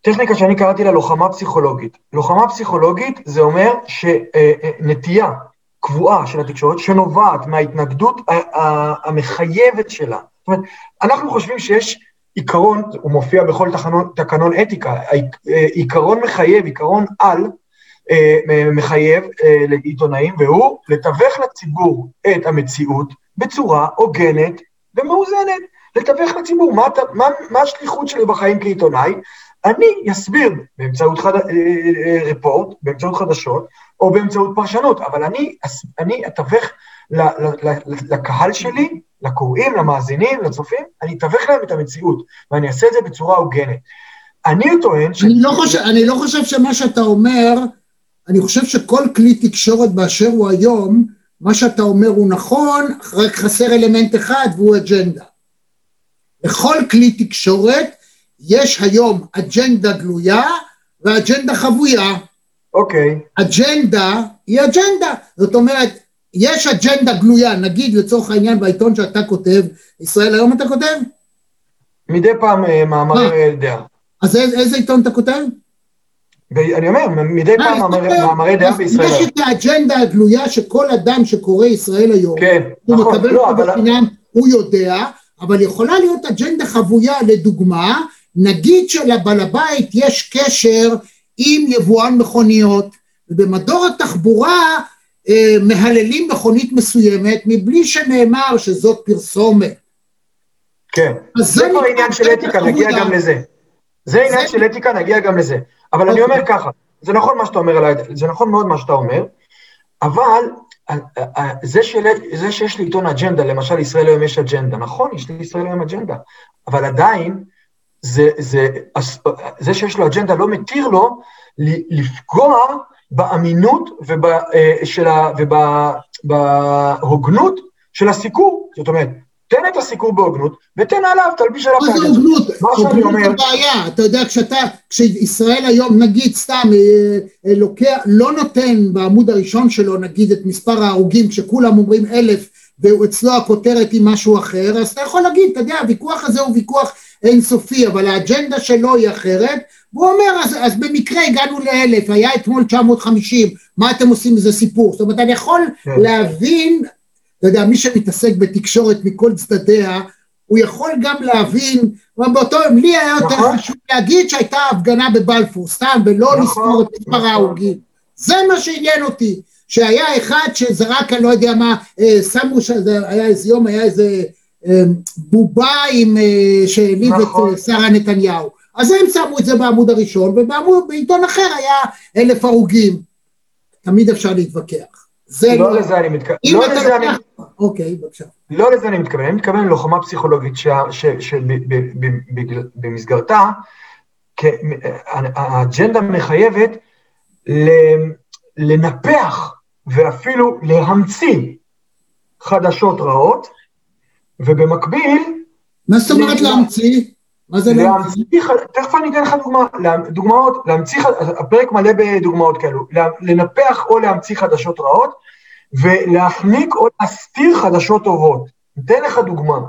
טכניקה שאני קראתי לה לוחמה פסיכולוגית. לוחמה פסיכולוגית זה אומר שנטייה קבועה של התקשורת שנובעת מההתנגדות המחייבת שלה. זאת אומרת, אנחנו חושבים שיש עיקרון, הוא מופיע בכל תחנון, תקנון אתיקה, אה, עיקרון מחייב, עיקרון על, אה, מחייב אה, לעיתונאים, והוא לתווך לציבור את המציאות בצורה הוגנת ומאוזנת. לתווך לציבור, מה, מה, מה השליחות שלי בחיים כעיתונאי? אני אסביר באמצעות חד, אה, אה, רפורט, באמצעות חדשות, או באמצעות פרשנות, אבל אני, אני אתווך ל- ל- ל- לקהל שלי, לקוראים, למאזינים, לצופים, אני אתווך להם את המציאות, ואני אעשה את זה בצורה הוגנת. אני טוען ש... אני לא, חושב, אני לא חושב שמה שאתה אומר, אני חושב שכל כלי תקשורת באשר הוא היום, מה שאתה אומר הוא נכון, רק חסר אלמנט אחד והוא אג'נדה. לכל כלי תקשורת יש היום אג'נדה גלויה ואג'נדה חבויה. אוקיי, אג'נדה היא אג'נדה. זאת אומרת, יש אג'נדה גלויה, נגיד לצורך העניין בעיתון שאתה כותב, ישראל היום אתה כותב? מדי פעם אה, מאמרי אה, דעה. אז איזה, איזה עיתון אתה כותב? ב- אני אומר, מדי אה, פעם מאמרי- דעה בישראל. יש את האג'נדה הגלויה שכל אדם שקורא ישראל היום, כן, הוא נכון, מקבל לא, אבל... בחינם, הוא יודע, אבל יכולה להיות אג'נדה חבויה לדוגמה, נגיד שלבעל הבית יש קשר עם יבואן מכוניות, ובמדור התחבורה אה, מהללים מכונית מסוימת מבלי שנאמר שזאת פרסומת. כן. זה כבר עניין של אתיקה, נגיע. גם לזה. זה עניין של אתיקה, נגיע גם לזה. אבל אני אוקיי. אומר ככה, זה נכון מה שאתה אומר עליי, זה נכון מאוד מה שאתה אומר, אבל אה, אה, זה, של, זה שיש לעיתון אג'נדה, למשל ישראל היום יש אג'נדה, נכון, יש לישראל היום אג'נדה, אבל עדיין, זה, זה, זה שיש לו אג'נדה לא מתיר לו לפגוע באמינות וב, אה, של ה- וב- בהוגנות של הסיקור. זאת אומרת, תן את הסיקור בהוגנות, ותן עליו, תלביש עליו את זה. הוגנות? מה שאני הוגנות אומר- זה בעיה, אתה יודע, כשאתה, כשישראל היום, נגיד סתם, אה, אה, לוקח, לא נותן בעמוד הראשון שלו, נגיד, את מספר ההרוגים, כשכולם אומרים אלף, ואצלו הכותרת היא משהו אחר, אז אתה יכול להגיד, אתה יודע, הוויכוח הזה הוא ויכוח אינסופי, אבל האג'נדה שלו היא אחרת, והוא אומר, אז, אז במקרה הגענו לאלף, היה אתמול 950, מה אתם עושים מזה סיפור? זאת אומרת, אני יכול כן. להבין, אתה יודע, מי שמתעסק בתקשורת מכל צדדיה, הוא יכול גם להבין, אבל באותו יום, לי היה יותר נכון. חשוב להגיד שהייתה הפגנה בבלפור, סתם, ולא נכון, לספור את מספר נכון. ההרוגים. זה מה שעניין אותי, שהיה אחד שזרק, אני לא יודע מה, אה, שמו, שזה היה איזה יום, היה איזה אה, בובה עם, אה, שהעליב נכון. את אה, שרה נתניהו. אז הם שמו את זה בעמוד הראשון, ובעיתון אחר היה אלף הרוגים. תמיד אפשר להתווכח. זה לא לזה אני מתכוון. אם לא אתה לוקח... אוקיי, בבקשה. לא לזה אני מתכוון, אני מתכוון ללוחמה פסיכולוגית שבמסגרתה האג'נדה מחייבת לנפח ואפילו להמציא חדשות רעות, ובמקביל מה זאת אומרת. להמציא? מה זה להמציא? תכף אני אתן לך דוגמה, דוגמאות, להמציא, הפרק מלא בדוגמאות כאלו, לנפח או להמציא חדשות רעות, ולהחניק או להסתיר חדשות טובות. אתן לך דוגמה,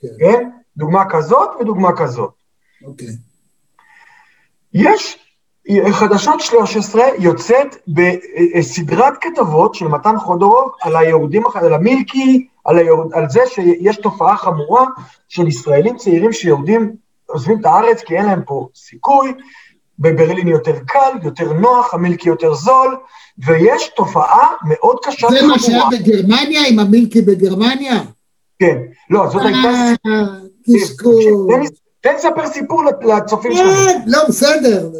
כן. כן? דוגמה כזאת ודוגמה כזאת. אוקיי. יש, חדשות 13 יוצאת בסדרת כתבות של מתן חודורוב על היהודים, על המילקי, על, היהוד, על זה שיש תופעה חמורה של ישראלים צעירים שיורדים, עוזבים את הארץ כי אין להם פה סיכוי, בברלין יותר קל, יותר נוח, המילקי יותר זול, ויש תופעה מאוד קשה זה מה. שהיה בגרמניה עם המילקי בגרמניה? כן, לא, זאת הייתה... אה, קשקוש. תן לי- תן לספר סיפור לצופים שלנו. כן, לא, בסדר.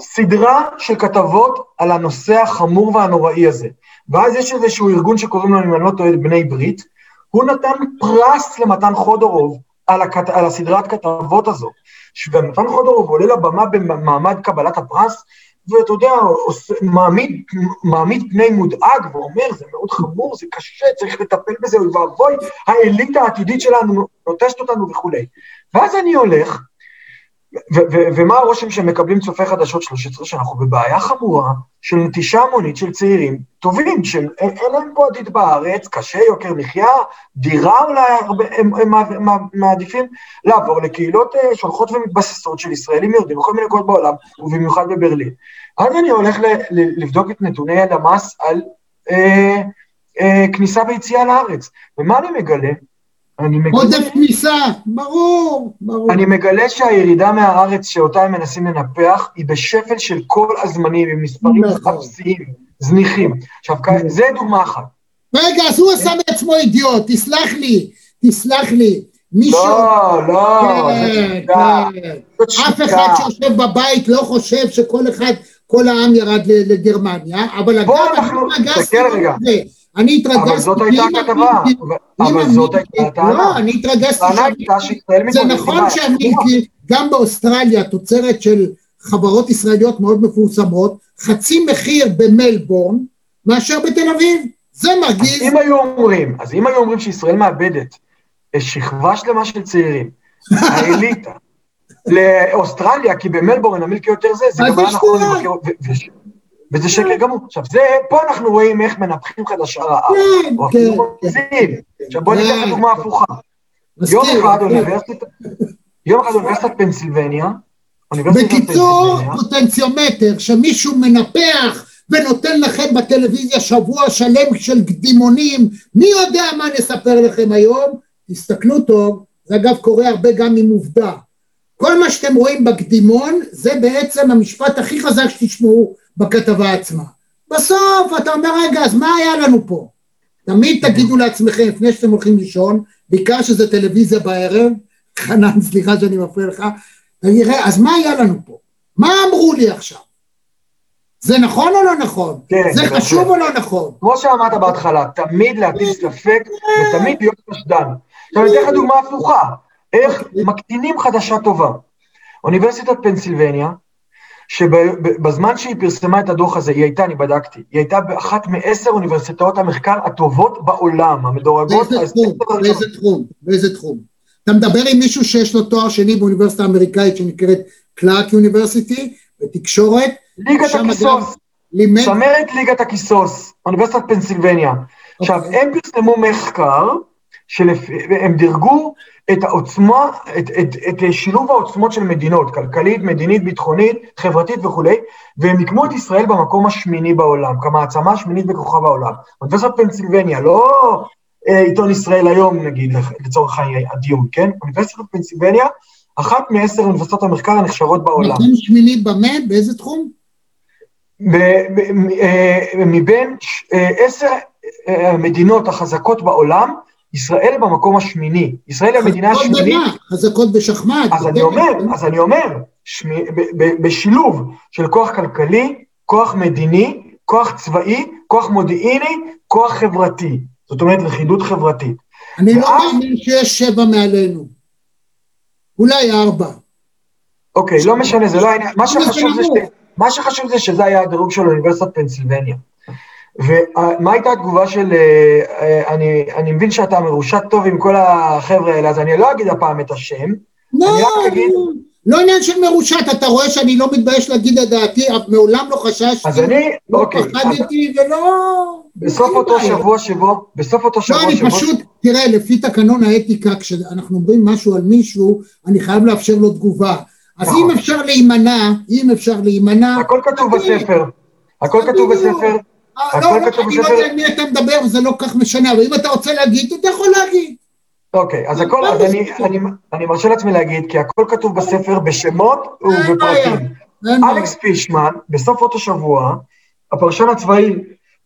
סדרה של כתבות על הנושא החמור והנוראי הזה. ואז יש איזשהו ארגון שקוראים לו, אם אני לא טועה, בני ברית, הוא נתן פרס למתן חודורוב על, הכת... על הסדרת כתבות הזו. ומתן חודורוב עולה לבמה במעמד קבלת הפרס, ואתה יודע, עושה, מעמיד, מעמיד פני מודאג ואומר, זה מאוד חמור, זה קשה, צריך לטפל בזה, אוי ואבוי, האליטה העתידית שלנו נוטשת אותנו וכולי. ואז אני הולך, ומה הרושם שמקבלים צופי חדשות 13? שאנחנו בבעיה חמורה של נטישה המונית של צעירים טובים, של אין אין להם פה עתיד בארץ, קשה, יוקר מחיה, דירה אולי, הרבה, הם, הם, הם, הם מעדיפים לעבור לקהילות אה, שהולכות ומתבססות של ישראלים יהודים בכל מיני מקומות בעולם, ובמיוחד בברלין. אז אני הולך לבדוק את נתוני הלמ"ס על אה, אה, כניסה ויציאה לארץ, ומה אני מגלה? אני מגלה... עודף כניסה, ברור, ברור. אני מגלה שהירידה מהארץ שאותה הם מנסים לנפח היא בשפל של כל הזמנים, עם מספרים נכון. אפסיים, זניחים. עכשיו, כ- זה דוגמה אחת. רגע, אז הוא עשה מעצמו אידיוט, תסלח לי, תסלח לי. מישהו... לא, לא, כן, זה שיטה. כן. זאת אף שיטה. אחד שיושב בבית לא חושב שכל אחד, כל העם ירד לגרמניה, אבל אגב, אני אנחנו- התרגזתי תסתכל רגע. מזה. אני התרגזתי... אבל זאת הייתה הכתבה, אבל זאת הייתה הטענה. לא, אני התרגזתי זה נכון גם באוסטרליה, תוצרת של חברות ישראליות מאוד מפורסמות, חצי מחיר במלבורן מאשר בתל אביב. זה מרגיז. אם היו אומרים, אז אם היו אומרים שישראל מאבדת שכבה שלמה של צעירים, האליטה, לאוסטרליה, כי במלבורן המילקי יותר זה, זה גם היה נכון. לבקר, וזה שקר גמור. עכשיו, זה, פה אנחנו רואים איך מנפחים חדשה רעה. כן, כן, כן. עכשיו בוא ניתן לך כן. דוגמה הפוכה. מסכים, יום אחד. אוניברסיטת, יום אחד אוניברסיטת פנסילבניה, בקיצור, פוטנציומטר שמישהו מנפח ונותן לכם בטלוויזיה שבוע שלם של קדימונים, מי יודע מה נספר לכם היום? תסתכלו טוב, זה אגב קורה הרבה גם עם עובדה. כל מה שאתם רואים בקדימון זה בעצם המשפט הכי חזק שתשמעו בכתבה עצמה. בסוף אתה אומר רגע אז מה היה לנו פה? תמיד תגידו לעצמכם לפני שאתם הולכים לישון, בעיקר שזה טלוויזיה בערב, חנן סליחה שאני מפריע לך, אז מה היה לנו פה? מה אמרו לי עכשיו? זה נכון או לא נכון? כן, זה. חשוב או לא נכון? כמו שאמרת בהתחלה, תמיד להטיל ספק ותמיד להיות חשדן. עכשיו אני אתן לך דוגמה הפוכה, איך מקטינים חדשה טובה. אוניברסיטת פנסילבניה, שבזמן שהיא פרסמה את הדוח הזה, היא הייתה, אני בדקתי, היא הייתה באחת מעשר אוניברסיטאות המחקר הטובות בעולם, המדורגות. באיזה תחום? באיזה תחום? באיזה תחום? אתה מדבר עם מישהו שיש לו תואר שני באוניברסיטה האמריקאית שנקראת קלארק יוניברסיטי, בתקשורת, ליגת הכיסוס, לימד, צמרת ליגת הכיסוס, אוניברסיטת פנסילבניה. עכשיו, אוקיי. הם פרסמו מחקר, שהם דירגו את העוצמה, את, את, את שילוב העוצמות של מדינות, כלכלית, מדינית, ביטחונית, חברתית וכולי, והם מיקמו את ישראל במקום השמיני בעולם, כמעצמה השמינית בכוחה בעולם. אוניברסיטת פנסילבניה, לא אה, עיתון ישראל היום נגיד, לצורך הדיון, כן? אוניברסיטת פנסילבניה, אחת מעשר אוניברסיטאות המחקר הנחשבות בעולם. מקום שמיני במה? באיזה תחום? אה, מבין אה, עשר המדינות החזקות בעולם, ישראל במקום השמיני. ישראל היא המדינה השמינית, במה? חזקות בשחמט. אז אני בטניס, אומר, אז אני אומר, בשילוב של כוח כלכלי, כוח מדיני, כוח צבאי, כוח מודיעיני, כוח חברתי. זאת אומרת, לכידות חברתית. אני לא מאמין שיש שבע מעלינו. אולי ארבע. אוקיי, לא משנה, זה לא העניין. מה. מה שחשוב זה שזה היה הדירוג של אוניברסיטת פנסילבניה. ומה הייתה התגובה של... אה, אה, אני, אני מבין שאתה מרושת טוב עם כל החבר'ה האלה, אז אני לא אגיד הפעם את השם. לא, אני רק אגיד- לא עניין של מרושת, אתה רואה שאני לא מתבייש להגיד את דעתי, אף מעולם לא חששתי, אז אני, לא אוקיי, אז פחדתי ולא... בסוף אותו בעיה. שבוע שבו, בסוף אותו לא, שבוע אני שבו... פשוט, תראה, לפי תקנון האתיקה, כשאנחנו אומרים משהו על מישהו, אני חייב לאפשר לו תגובה. אז נכון. אם אפשר להימנע, אם אפשר להימנע... הכל כתוב תגיד. בספר. הכל כתוב. בספר. אה, לא, לא, אני לא. יודע עם מי אתה מדבר, וזה לא כך משנה, אבל אם אתה רוצה להגיד, אתה יכול להגיד. אוקיי, אז הכל, אז אני, אני, אני מרשה לעצמי להגיד, כי הכל כתוב בספר בשמות. ובפרטים. אלכס פישמן, בסוף אותו שבוע, הפרשן הצבאי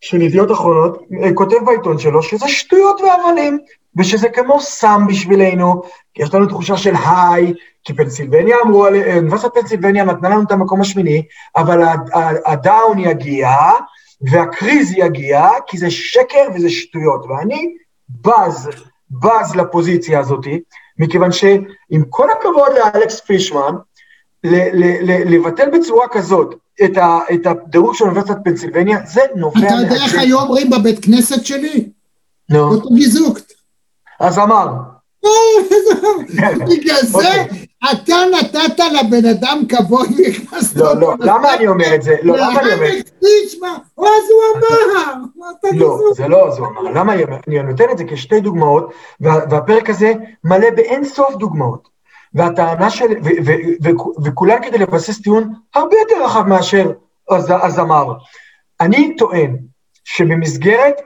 של ידיעות אחרונות, אה, כותב בעיתון שלו שזה שטויות והבלים, ושזה כמו סם בשבילנו, כי יש לנו תחושה של היי, כי פנסילבניה אמרו, אה, אוניברסיטת פנסילבניה נתנה לנו את המקום השמיני, אבל הדאון יגיע, והקריז יגיע, כי זה שקר וזה שטויות. ואני בז, בז לפוזיציה הזאת, מכיוון שעם כל הכבוד לאלכס פישמן, לבטל בצורה כזאת את, ה, את הדירוג של אוניברסיטת פנסילבניה, זה נובע אתה יודע איך היו אומרים בבית כנסת שלי? נו, אותו גיזוקט. אז אמר. בגלל זה אוקיי. אתה נתת לבן אדם כבוד והכנסת לא, אותו לא, למה אני אומר את זה? לא, למה אני אומר את זה? או אז הוא אמר. לא. זה לא, זה הוא אמר. למה אני נותן את זה כשתי דוגמאות, וה- והפרק הזה מלא באין סוף דוגמאות. והטענה של, ו- ו- ו- וכולן כדי לבסס טיעון הרבה יותר רחב מאשר הז- הזמר. אני טוען שבמסגרת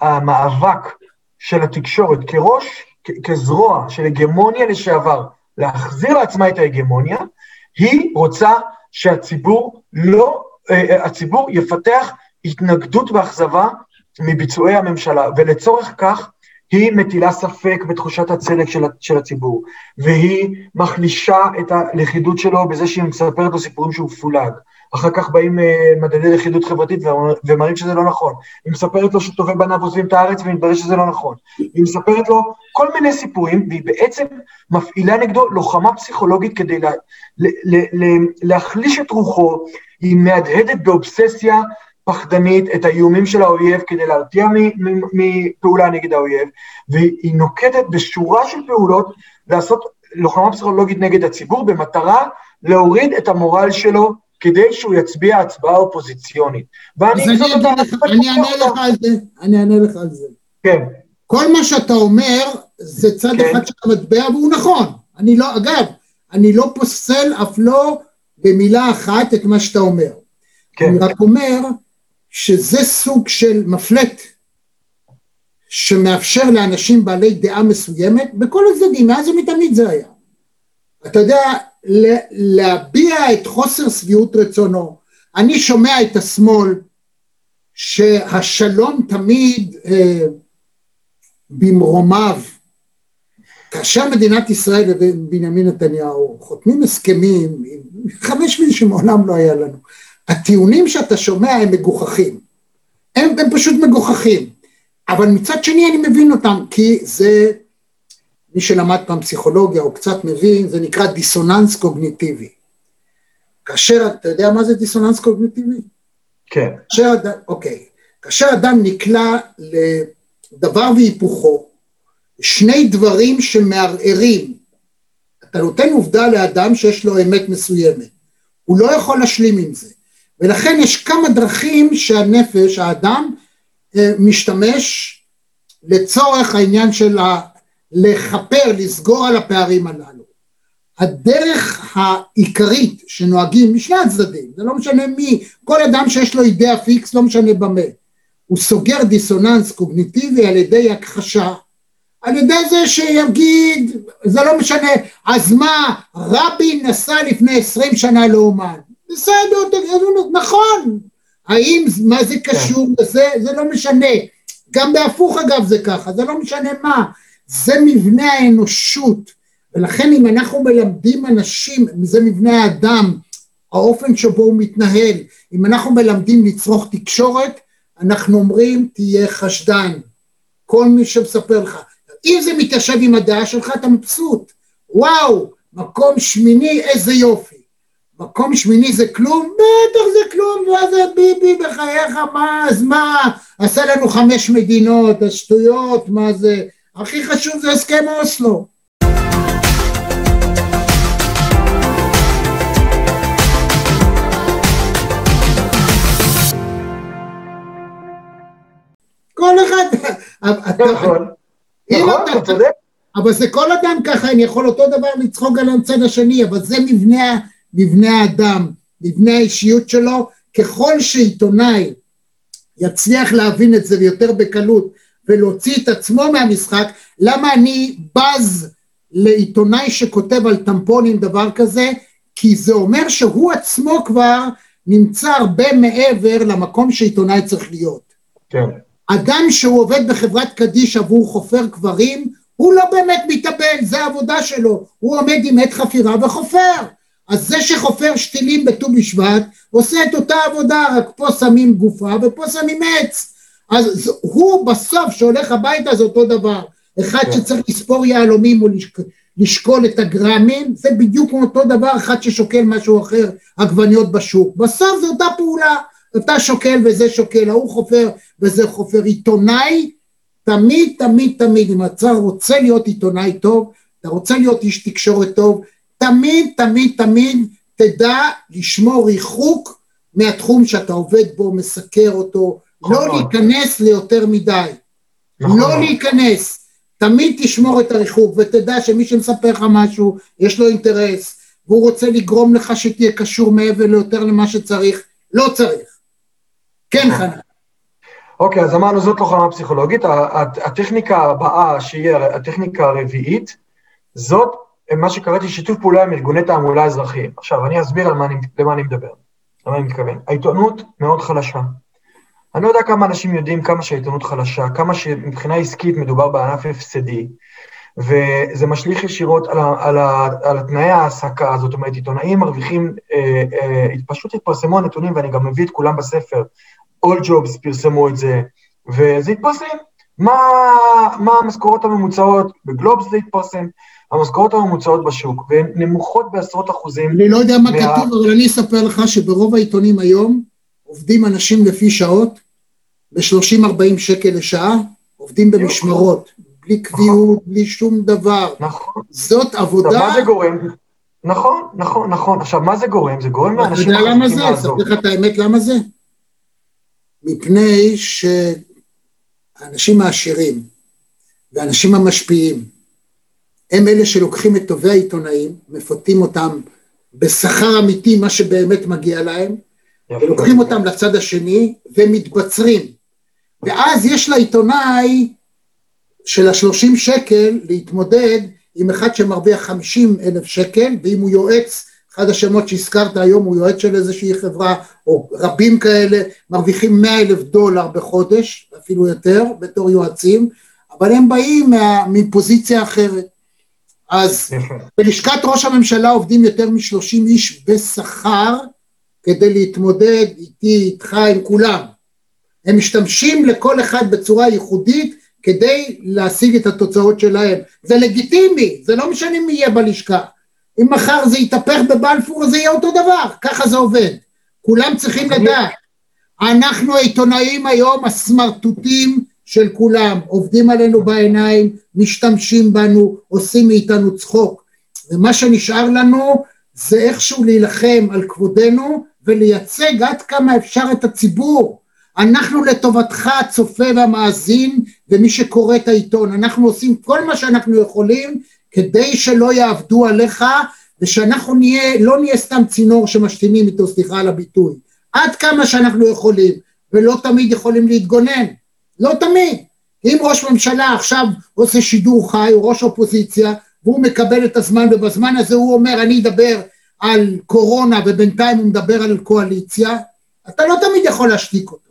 המאבק של התקשורת כראש, כזרוע של הגמוניה לשעבר, להחזיר לעצמה את ההגמוניה, היא רוצה שהציבור לא, אה, אה, הציבור יפתח התנגדות ואכזבה מביצועי הממשלה, ולצורך כך היא מטילה ספק בתחושת הצדק של, של הציבור, והיא מחלישה את הלכידות שלו בזה שהיא מספרת לו סיפורים שהוא פולג. אחר כך באים אה, מדדי לכידות חברתית ומראים שזה לא נכון. היא מספרת לו שטובי בניו עוזבים את הארץ ומתברר שזה לא נכון. היא מספרת לו כל מיני סיפורים, והיא בעצם מפעילה נגדו לוחמה פסיכולוגית כדי לה, ל, ל, ל, להחליש את רוחו, היא מהדהדת באובססיה פחדנית את האיומים של האויב כדי להרתיע מפעולה נגד האויב, והיא נוקטת בשורה של פעולות לעשות לוחמה פסיכולוגית נגד הציבור במטרה להוריד את המורל שלו כדי שהוא יצביע הצבעה אופוזיציונית. ואני אז אני אענה לך על זה, אני אענה לך על זה. כן, כל מה שאתה אומר זה צד כן. אחד של המטבע והוא נכון. אני לא, אגב, אני לא פוסל אף לא במילה אחת את מה שאתה אומר. כן. אני רק אומר שזה סוג של מפלט שמאפשר לאנשים בעלי דעה מסוימת, בכל הצדדים, מאז ומתמיד זה היה. אתה יודע, להביע את חוסר שביעות רצונו. אני שומע את השמאל שהשלום תמיד אה, במרומיו. כאשר מדינת ישראל ובנימין נתניהו חותמים הסכמים עם חמש מילים שמעולם לא היה לנו, הטיעונים שאתה שומע הם מגוחכים. הם, הם פשוט מגוחכים. אבל מצד שני אני מבין אותם, כי זה, מי שלמד פעם פסיכולוגיה או קצת מבין, זה נקרא דיסוננס קוגניטיבי. כאשר, אתה יודע מה זה דיסוננס קוגניטיבי? כן. כאשר אוקיי, כאשר אדם נקלע לדבר והיפוכו, שני דברים שמערערים, אתה נותן עובדה לאדם שיש לו אמת מסוימת, הוא לא יכול להשלים עם זה, ולכן יש כמה דרכים שהנפש, האדם, אה, משתמש לצורך העניין של ה... לכפר, לסגור על הפערים הללו. הדרך העיקרית שנוהגים משני הצדדים, זה לא משנה מי, כל אדם שיש לו אידאה פיקס, לא משנה במה, הוא סוגר דיסוננס קוגניטיבי על ידי הכחשה, על ידי זה שיגיד, זה לא משנה, אז מה, רבין נסע לפני עשרים שנה לאומן, בסדר, תגידו, נכון, האם, מה זה קשור לזה, זה לא משנה, גם בהפוך אגב זה ככה, זה לא משנה מה, זה מבנה האנושות, ולכן אם אנחנו מלמדים אנשים, זה מבנה האדם, האופן שבו הוא מתנהל, אם אנחנו מלמדים לצרוך תקשורת, אנחנו אומרים תהיה חשדן, כל מי שמספר לך, אם זה מתיישב עם הדעה שלך אתה מבסוט, וואו, מקום שמיני איזה יופי, מקום שמיני זה כלום? בטח זה כלום, מה זה ביבי בחייך, מה, אז מה, עשה לנו חמש מדינות, השטויות, מה זה, הכי חשוב זה הסכם אוסלו. כל אחד, נכון, נכון, אתה- אתה צודק. אבל זה כל אדם ככה, אני יכול אותו דבר לצחוק על הצד השני, אבל זה מבנה, מבנה האדם, מבנה האישיות שלו, ככל שעיתונאי יצליח להבין את זה יותר בקלות ולהוציא את עצמו מהמשחק, למה אני בז לעיתונאי שכותב על טמפונים דבר כזה? כי זה אומר שהוא עצמו כבר נמצא הרבה מעבר למקום שעיתונאי צריך להיות. כן. אדם שהוא עובד בחברת קדישא והוא חופר קברים, הוא לא באמת מתאבל, זה העבודה שלו, הוא עומד עם עת חפירה וחופר. אז זה שחופר שתילים בט"ו בשבט, עושה את אותה עבודה, רק פה שמים גופה ופה שמים עץ. אז הוא בסוף שהולך הביתה זה אותו דבר. אחד כן. שצריך לספור יהלומים או לשק, לשקול את הגרמים, זה בדיוק אותו דבר, אחד ששוקל משהו אחר, עגבניות בשוק. בסוף זו אותה פעולה, אתה שוקל וזה שוקל, ההוא חופר וזה חופר. עיתונאי, תמיד תמיד תמיד, אם אתה רוצה להיות עיתונאי טוב, אתה רוצה להיות איש תקשורת טוב, תמיד תמיד תמיד תדע לשמור ריחוק מהתחום שאתה עובד בו, מסקר אותו, לא מאוד. להיכנס ליותר מדי, נכון לא. להיכנס, תמיד תשמור את הריחוק ותדע שמי שמספר לך משהו יש לו אינטרס והוא רוצה לגרום לך שתהיה קשור מעבר ליותר למה שצריך, לא צריך. כן נכון. חנן. אוקיי, אז אמרנו זאת לוחמה פסיכולוגית. הטכניקה הבאה, שהיא הטכניקה הרביעית, זאת מה שקראתי שיתוף פעולה עם ארגוני תעמולה אזרחיים. עכשיו, אני אסביר למה אני מדבר, למה אני מתכוון. העיתונות מאוד חלשה. אני לא יודע כמה אנשים יודעים כמה שהעיתונות חלשה, כמה שמבחינה עסקית מדובר בענף הפסדי, וזה משליך ישירות על, ה, על, ה, על התנאי ההעסקה, זאת אומרת, עיתונאים מרוויחים, אה, אה, פשוט התפרסמו הנתונים, ואני גם מביא את כולם בספר, All Jobs פרסמו את זה, וזה התפרסם. מה, מה המשכורות הממוצעות, בגלובס זה התפרסם, המשכורות הממוצעות בשוק, והן נמוכות בעשרות אחוזים. אני לא יודע מה מה- כתוב, אבל אני אספר לך שברוב העיתונים היום עובדים אנשים לפי שעות, ב-30-40 שקל לשעה, עובדים במשמרות, בלי קביעות, בלי שום דבר. נכון. זאת עכשיו, עבודה, מה זה גורם? נכון, נכון, נכון. עכשיו, מה זה גורם? זה גורם אתה לאנשים יודע למה זה? אספר לך את האמת למה זה? מפני שהאנשים העשירים והאנשים המשפיעים הם אלה שלוקחים את טובי העיתונאים, מפתים אותם בשכר אמיתי, מה שבאמת מגיע להם, יפה. ולוקחים אותם לצד השני ומתבצרים. ואז יש לעיתונאי של השלושים שקל להתמודד עם אחד שמרוויח חמישים אלף שקל, ואם הוא יועץ, אחד השמות שהזכרת היום הוא יועץ של איזושהי חברה, או רבים כאלה, מרוויחים מאה אלף דולר בחודש, אפילו יותר, בתור יועצים, אבל הם באים מה, מפוזיציה אחרת. אז. בלשכת ראש הממשלה עובדים יותר משלושים איש בשכר כדי להתמודד איתי, איתך, עם כולם. הם משתמשים לכל אחד בצורה ייחודית כדי להשיג את התוצאות שלהם. זה לגיטימי, זה לא משנה מי יהיה בלשכה. אם מחר זה יתהפך בבלפור זה יהיה אותו דבר, ככה זה עובד. כולם צריכים לדעת. אנחנו העיתונאים היום הסמרטוטים של כולם, עובדים עלינו בעיניים, משתמשים בנו, עושים מאיתנו צחוק. ומה שנשאר לנו זה איכשהו להילחם על כבודנו ולייצג עד כמה אפשר את הציבור. אנחנו לטובתך הצופה והמאזין ומי שקורא את העיתון, אנחנו עושים כל מה שאנחנו יכולים כדי שלא יעבדו עליך ושאנחנו נהיה, לא נהיה סתם צינור שמשתינים איתו, סליחה על הביטוי, עד כמה שאנחנו יכולים, ולא תמיד יכולים להתגונן, לא תמיד. אם ראש ממשלה עכשיו עושה שידור חי, הוא ראש אופוזיציה, והוא מקבל את הזמן, ובזמן הזה הוא אומר, אני אדבר על קורונה, ובינתיים הוא מדבר על קואליציה, אתה לא תמיד יכול להשתיק אותו.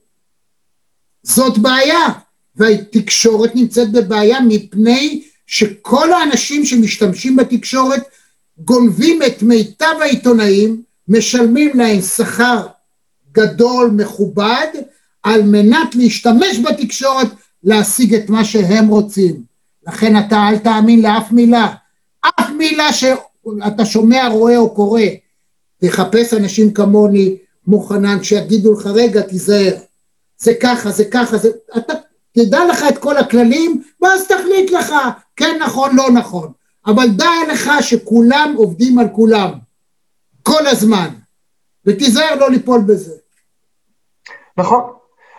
זאת בעיה, והתקשורת נמצאת בבעיה מפני שכל האנשים שמשתמשים בתקשורת גונבים את מיטב העיתונאים, משלמים להם שכר גדול, מכובד, על מנת להשתמש בתקשורת להשיג את מה שהם רוצים. לכן אתה אל תאמין לאף מילה. אף מילה שאתה שומע, רואה או קורא. תחפש אנשים כמוני, כמו חנן, שיגידו לך, רגע, תיזהר. זה ככה, זה ככה, זה... אתה תדע לך את כל הכללים, ואז תחליט לך, כן נכון, לא נכון. אבל דע לך שכולם עובדים על כולם, כל הזמן, ותיזהר לא ליפול בזה. נכון.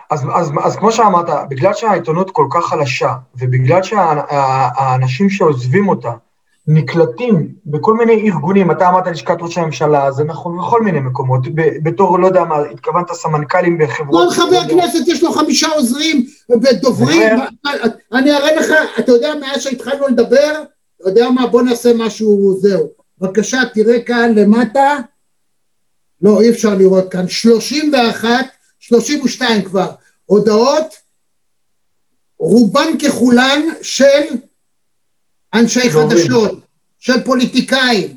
אז, אז, אז כמו שאמרת, בגלל שהעיתונות כל כך חלשה, ובגלל שהאנשים שעוזבים אותה נקלטים בכל מיני ארגונים, אתה אמרת לשכת ראש הממשלה, זה נכון בכל מיני מקומות, בתור, לא יודע מה, התכוונת סמנכ"לים בחברות... כל חבר כנסת יש לו חמישה עוזרים ודוברים, אני אראה לך, אתה יודע, מאז שהתחלנו לדבר, אתה יודע מה, בוא נעשה משהו, זהו. בבקשה, תראה כאן למטה, לא, אי אפשר לראות כאן, 31, 32 כבר, הודעות, רובן ככולן של אנשי חדשות, של פוליטיקאים.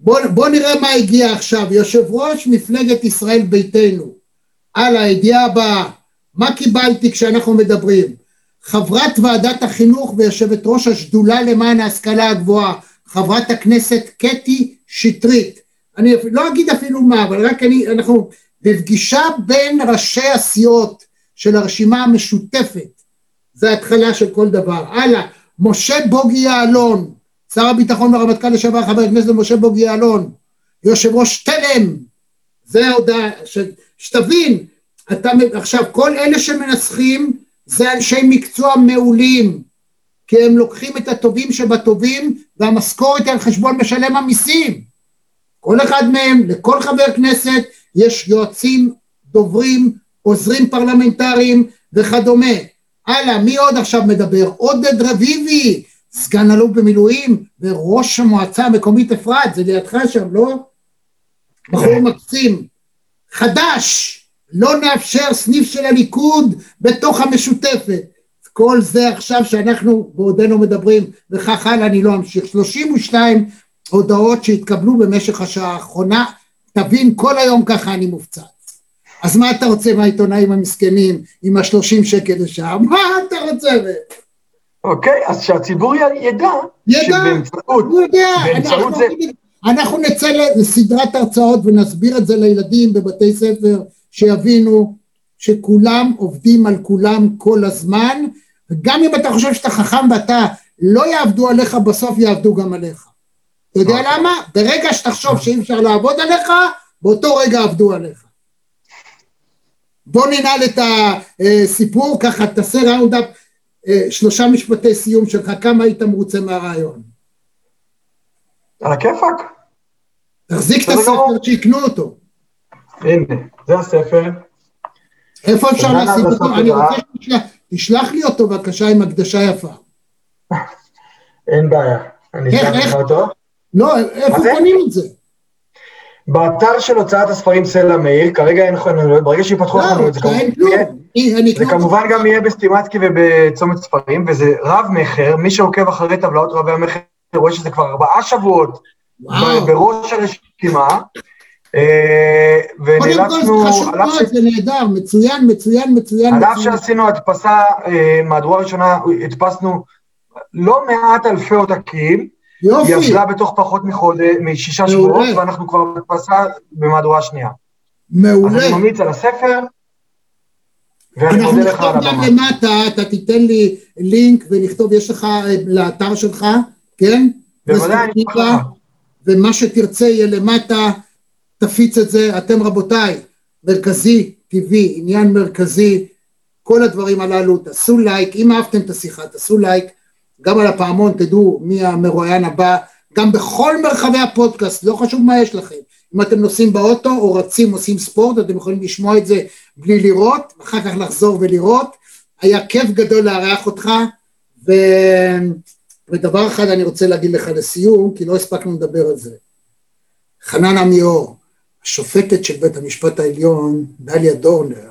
בוא, בוא נראה מה הגיע עכשיו, יושב ראש מפלגת ישראל ביתנו, על הידיעה הבאה, מה קיבלתי כשאנחנו מדברים? חברת ועדת החינוך ויושבת ראש השדולה למען ההשכלה הגבוהה, חברת הכנסת קטי שטרית. אני לא אגיד אפילו מה, אבל רק אני, אנחנו בפגישה בין ראשי הסיעות של הרשימה המשותפת, זה ההתחלה של כל דבר. הלאה, משה בוגי יעלון, שר הביטחון והרמטכ"ל לשעבר חבר הכנסת משה בוגי יעלון, יושב ראש תלם, זה ההודעה, שתבין, אתה עכשיו כל אלה שמנסחים זה אנשי מקצוע מעולים, כי הם לוקחים את הטובים שבטובים והמשכורת היא על חשבון משלם המיסים. כל אחד מהם, לכל חבר כנסת, יש יועצים, דוברים, עוזרים פרלמנטריים וכדומה. הלאה, מי עוד עכשיו מדבר? עודד רביבי, סגן אלוף במילואים וראש המועצה המקומית אפרת, זה לידך שם, לא? בחור מקסים. חדש, לא נאפשר סניף של הליכוד בתוך המשותפת. כל זה עכשיו שאנחנו בעודנו מדברים וכך הלאה אני לא אמשיך. 32 הודעות שהתקבלו במשך השעה האחרונה, תבין כל היום ככה אני מופצץ. אז מה אתה רוצה מהעיתונאים המסכנים עם השלושים שקל לשעה? מה אתה רוצה? אוקיי, אז שהציבור ידע, ידע, שבאמצעות, הוא יודע, באמצעות זה... אנחנו נצא לסדרת הרצאות ונסביר את זה לילדים בבתי ספר שיבינו שכולם עובדים על כולם כל הזמן, וגם אם אתה חושב שאתה חכם ואתה לא יעבדו עליך, בסוף יעבדו גם עליך. אתה יודע אוקיי. למה? ברגע שתחשוב שאי אפשר לעבוד עליך, באותו רגע עבדו עליך. בוא ננעל את הסיפור, ככה תעשה ראונדאפ, אה, שלושה משפטי סיום שלך, כמה היית מרוצה מהרעיון? על הכיפאק. תחזיק את הספר שיקנו אותו. הנה, זה הספר. איפה אפשר להשיג אותו? אני רוצה שתשלח לי אותו בבקשה עם הקדשה יפה. אין בעיה, אני אשלח לך אותו. לא, איפה קונים את זה? באתר של הוצאת הספרים סלע מאיר, כרגע אין חנויות, ברגע שיפתחו לא, חנויות, זה כמובן גם יהיה בסטימצקי ובצומת ספרים, וזה רב מכר, מי שעוקב אחרי טבלאות רבי המכר רואה שזה כבר ארבעה שבועות בראש הרשימה, אה, ונאלצנו, קודם כל חשוב מאוד, זה נהדר, מצוין, מצוין, מצוין. על אף שעשינו הדפסה, אה, מהדורה ראשונה, הדפסנו לא מעט אלפי עותקים, יופי. היא עברה בתוך פחות מחודש, משישה. שבועות, ואנחנו כבר בהדפסה במהדורה שנייה. אז מעולה. אני ממליץ על הספר, ואני אנחנו מודה לך על נכתוב גם הבמה. למטה, אתה תיתן לי לינק ונכתוב, יש לך אה, לאתר שלך, כן? בוודאי, אני לך. ומה שתרצה יהיה למטה, תפיץ את זה. אתם רבותיי, מרכזי, טבעי, עניין מרכזי, כל הדברים הללו, תעשו לייק, אם אהבתם את השיחה, תעשו לייק, גם על הפעמון, תדעו מי המרואיין הבא, גם בכל מרחבי הפודקאסט, לא חשוב מה יש לכם. אם אתם נוסעים באוטו או רצים, עושים ספורט, אתם יכולים לשמוע את זה בלי לראות, אחר כך לחזור ולראות. היה כיף גדול לארח אותך, ו... ודבר אחד אני רוצה להגיד לך לסיום, כי לא הספקנו לדבר על זה. חנן עמיאור, השופטת של בית המשפט העליון, דליה דורנר,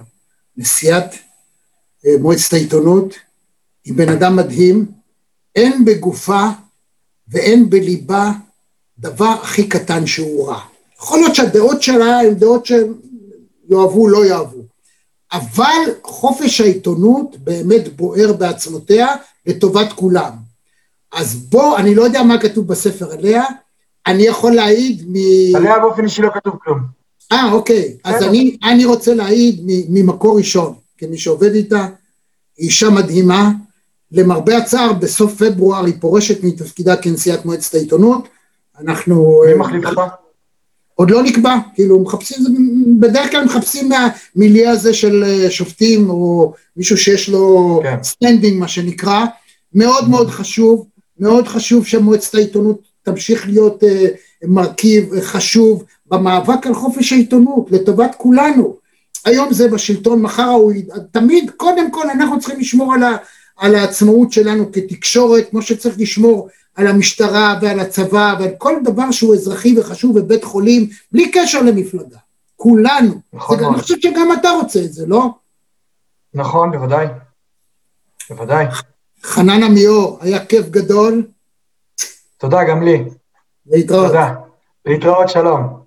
נשיאת אה, מועצת העיתונות, היא בן אדם מדהים, אין בגופה ואין בליבה דבר הכי קטן שהוא רע. יכול להיות שהדעות שלה הן דעות שיאהבו, לא יאהבו, אבל חופש העיתונות באמת בוער בעצמותיה לטובת כולם. אז בוא, אני לא יודע מה כתוב בספר עליה, אני יכול להעיד מ... עליה באופן אישי לא כתוב כלום. אה, אוקיי. אז. אני, אני רוצה להעיד ממקור ראשון, כמי שעובד איתה, היא אישה מדהימה. למרבה הצער, בסוף פברואר היא פורשת מתפקידה כנשיאת מועצת העיתונות. אנחנו... מי אה, מחליף אותה? עוד לא נקבע, כאילו מחפשים, בדרך כלל מחפשים מהמיליה הזה של אה, שופטים או מישהו שיש לו כן. standing מה שנקרא, מאוד מאוד חשוב, מאוד חשוב שמועצת העיתונות תמשיך להיות אה, מרכיב חשוב במאבק על חופש העיתונות לטובת כולנו. היום זה בשלטון, מחר הוא, תמיד קודם כל אנחנו צריכים לשמור על, ה, על העצמאות שלנו כתקשורת, כמו שצריך לשמור על המשטרה ועל הצבא ועל כל דבר שהוא אזרחי וחשוב בבית חולים, בלי קשר למפלגה. כולנו. נכון מאוד. אני חושב שגם אתה רוצה את זה, לא? נכון, בוודאי. בוודאי. חנן עמיאור, היה כיף גדול, תודה, גם לי. להתראות. תודה. להתראות, שלום.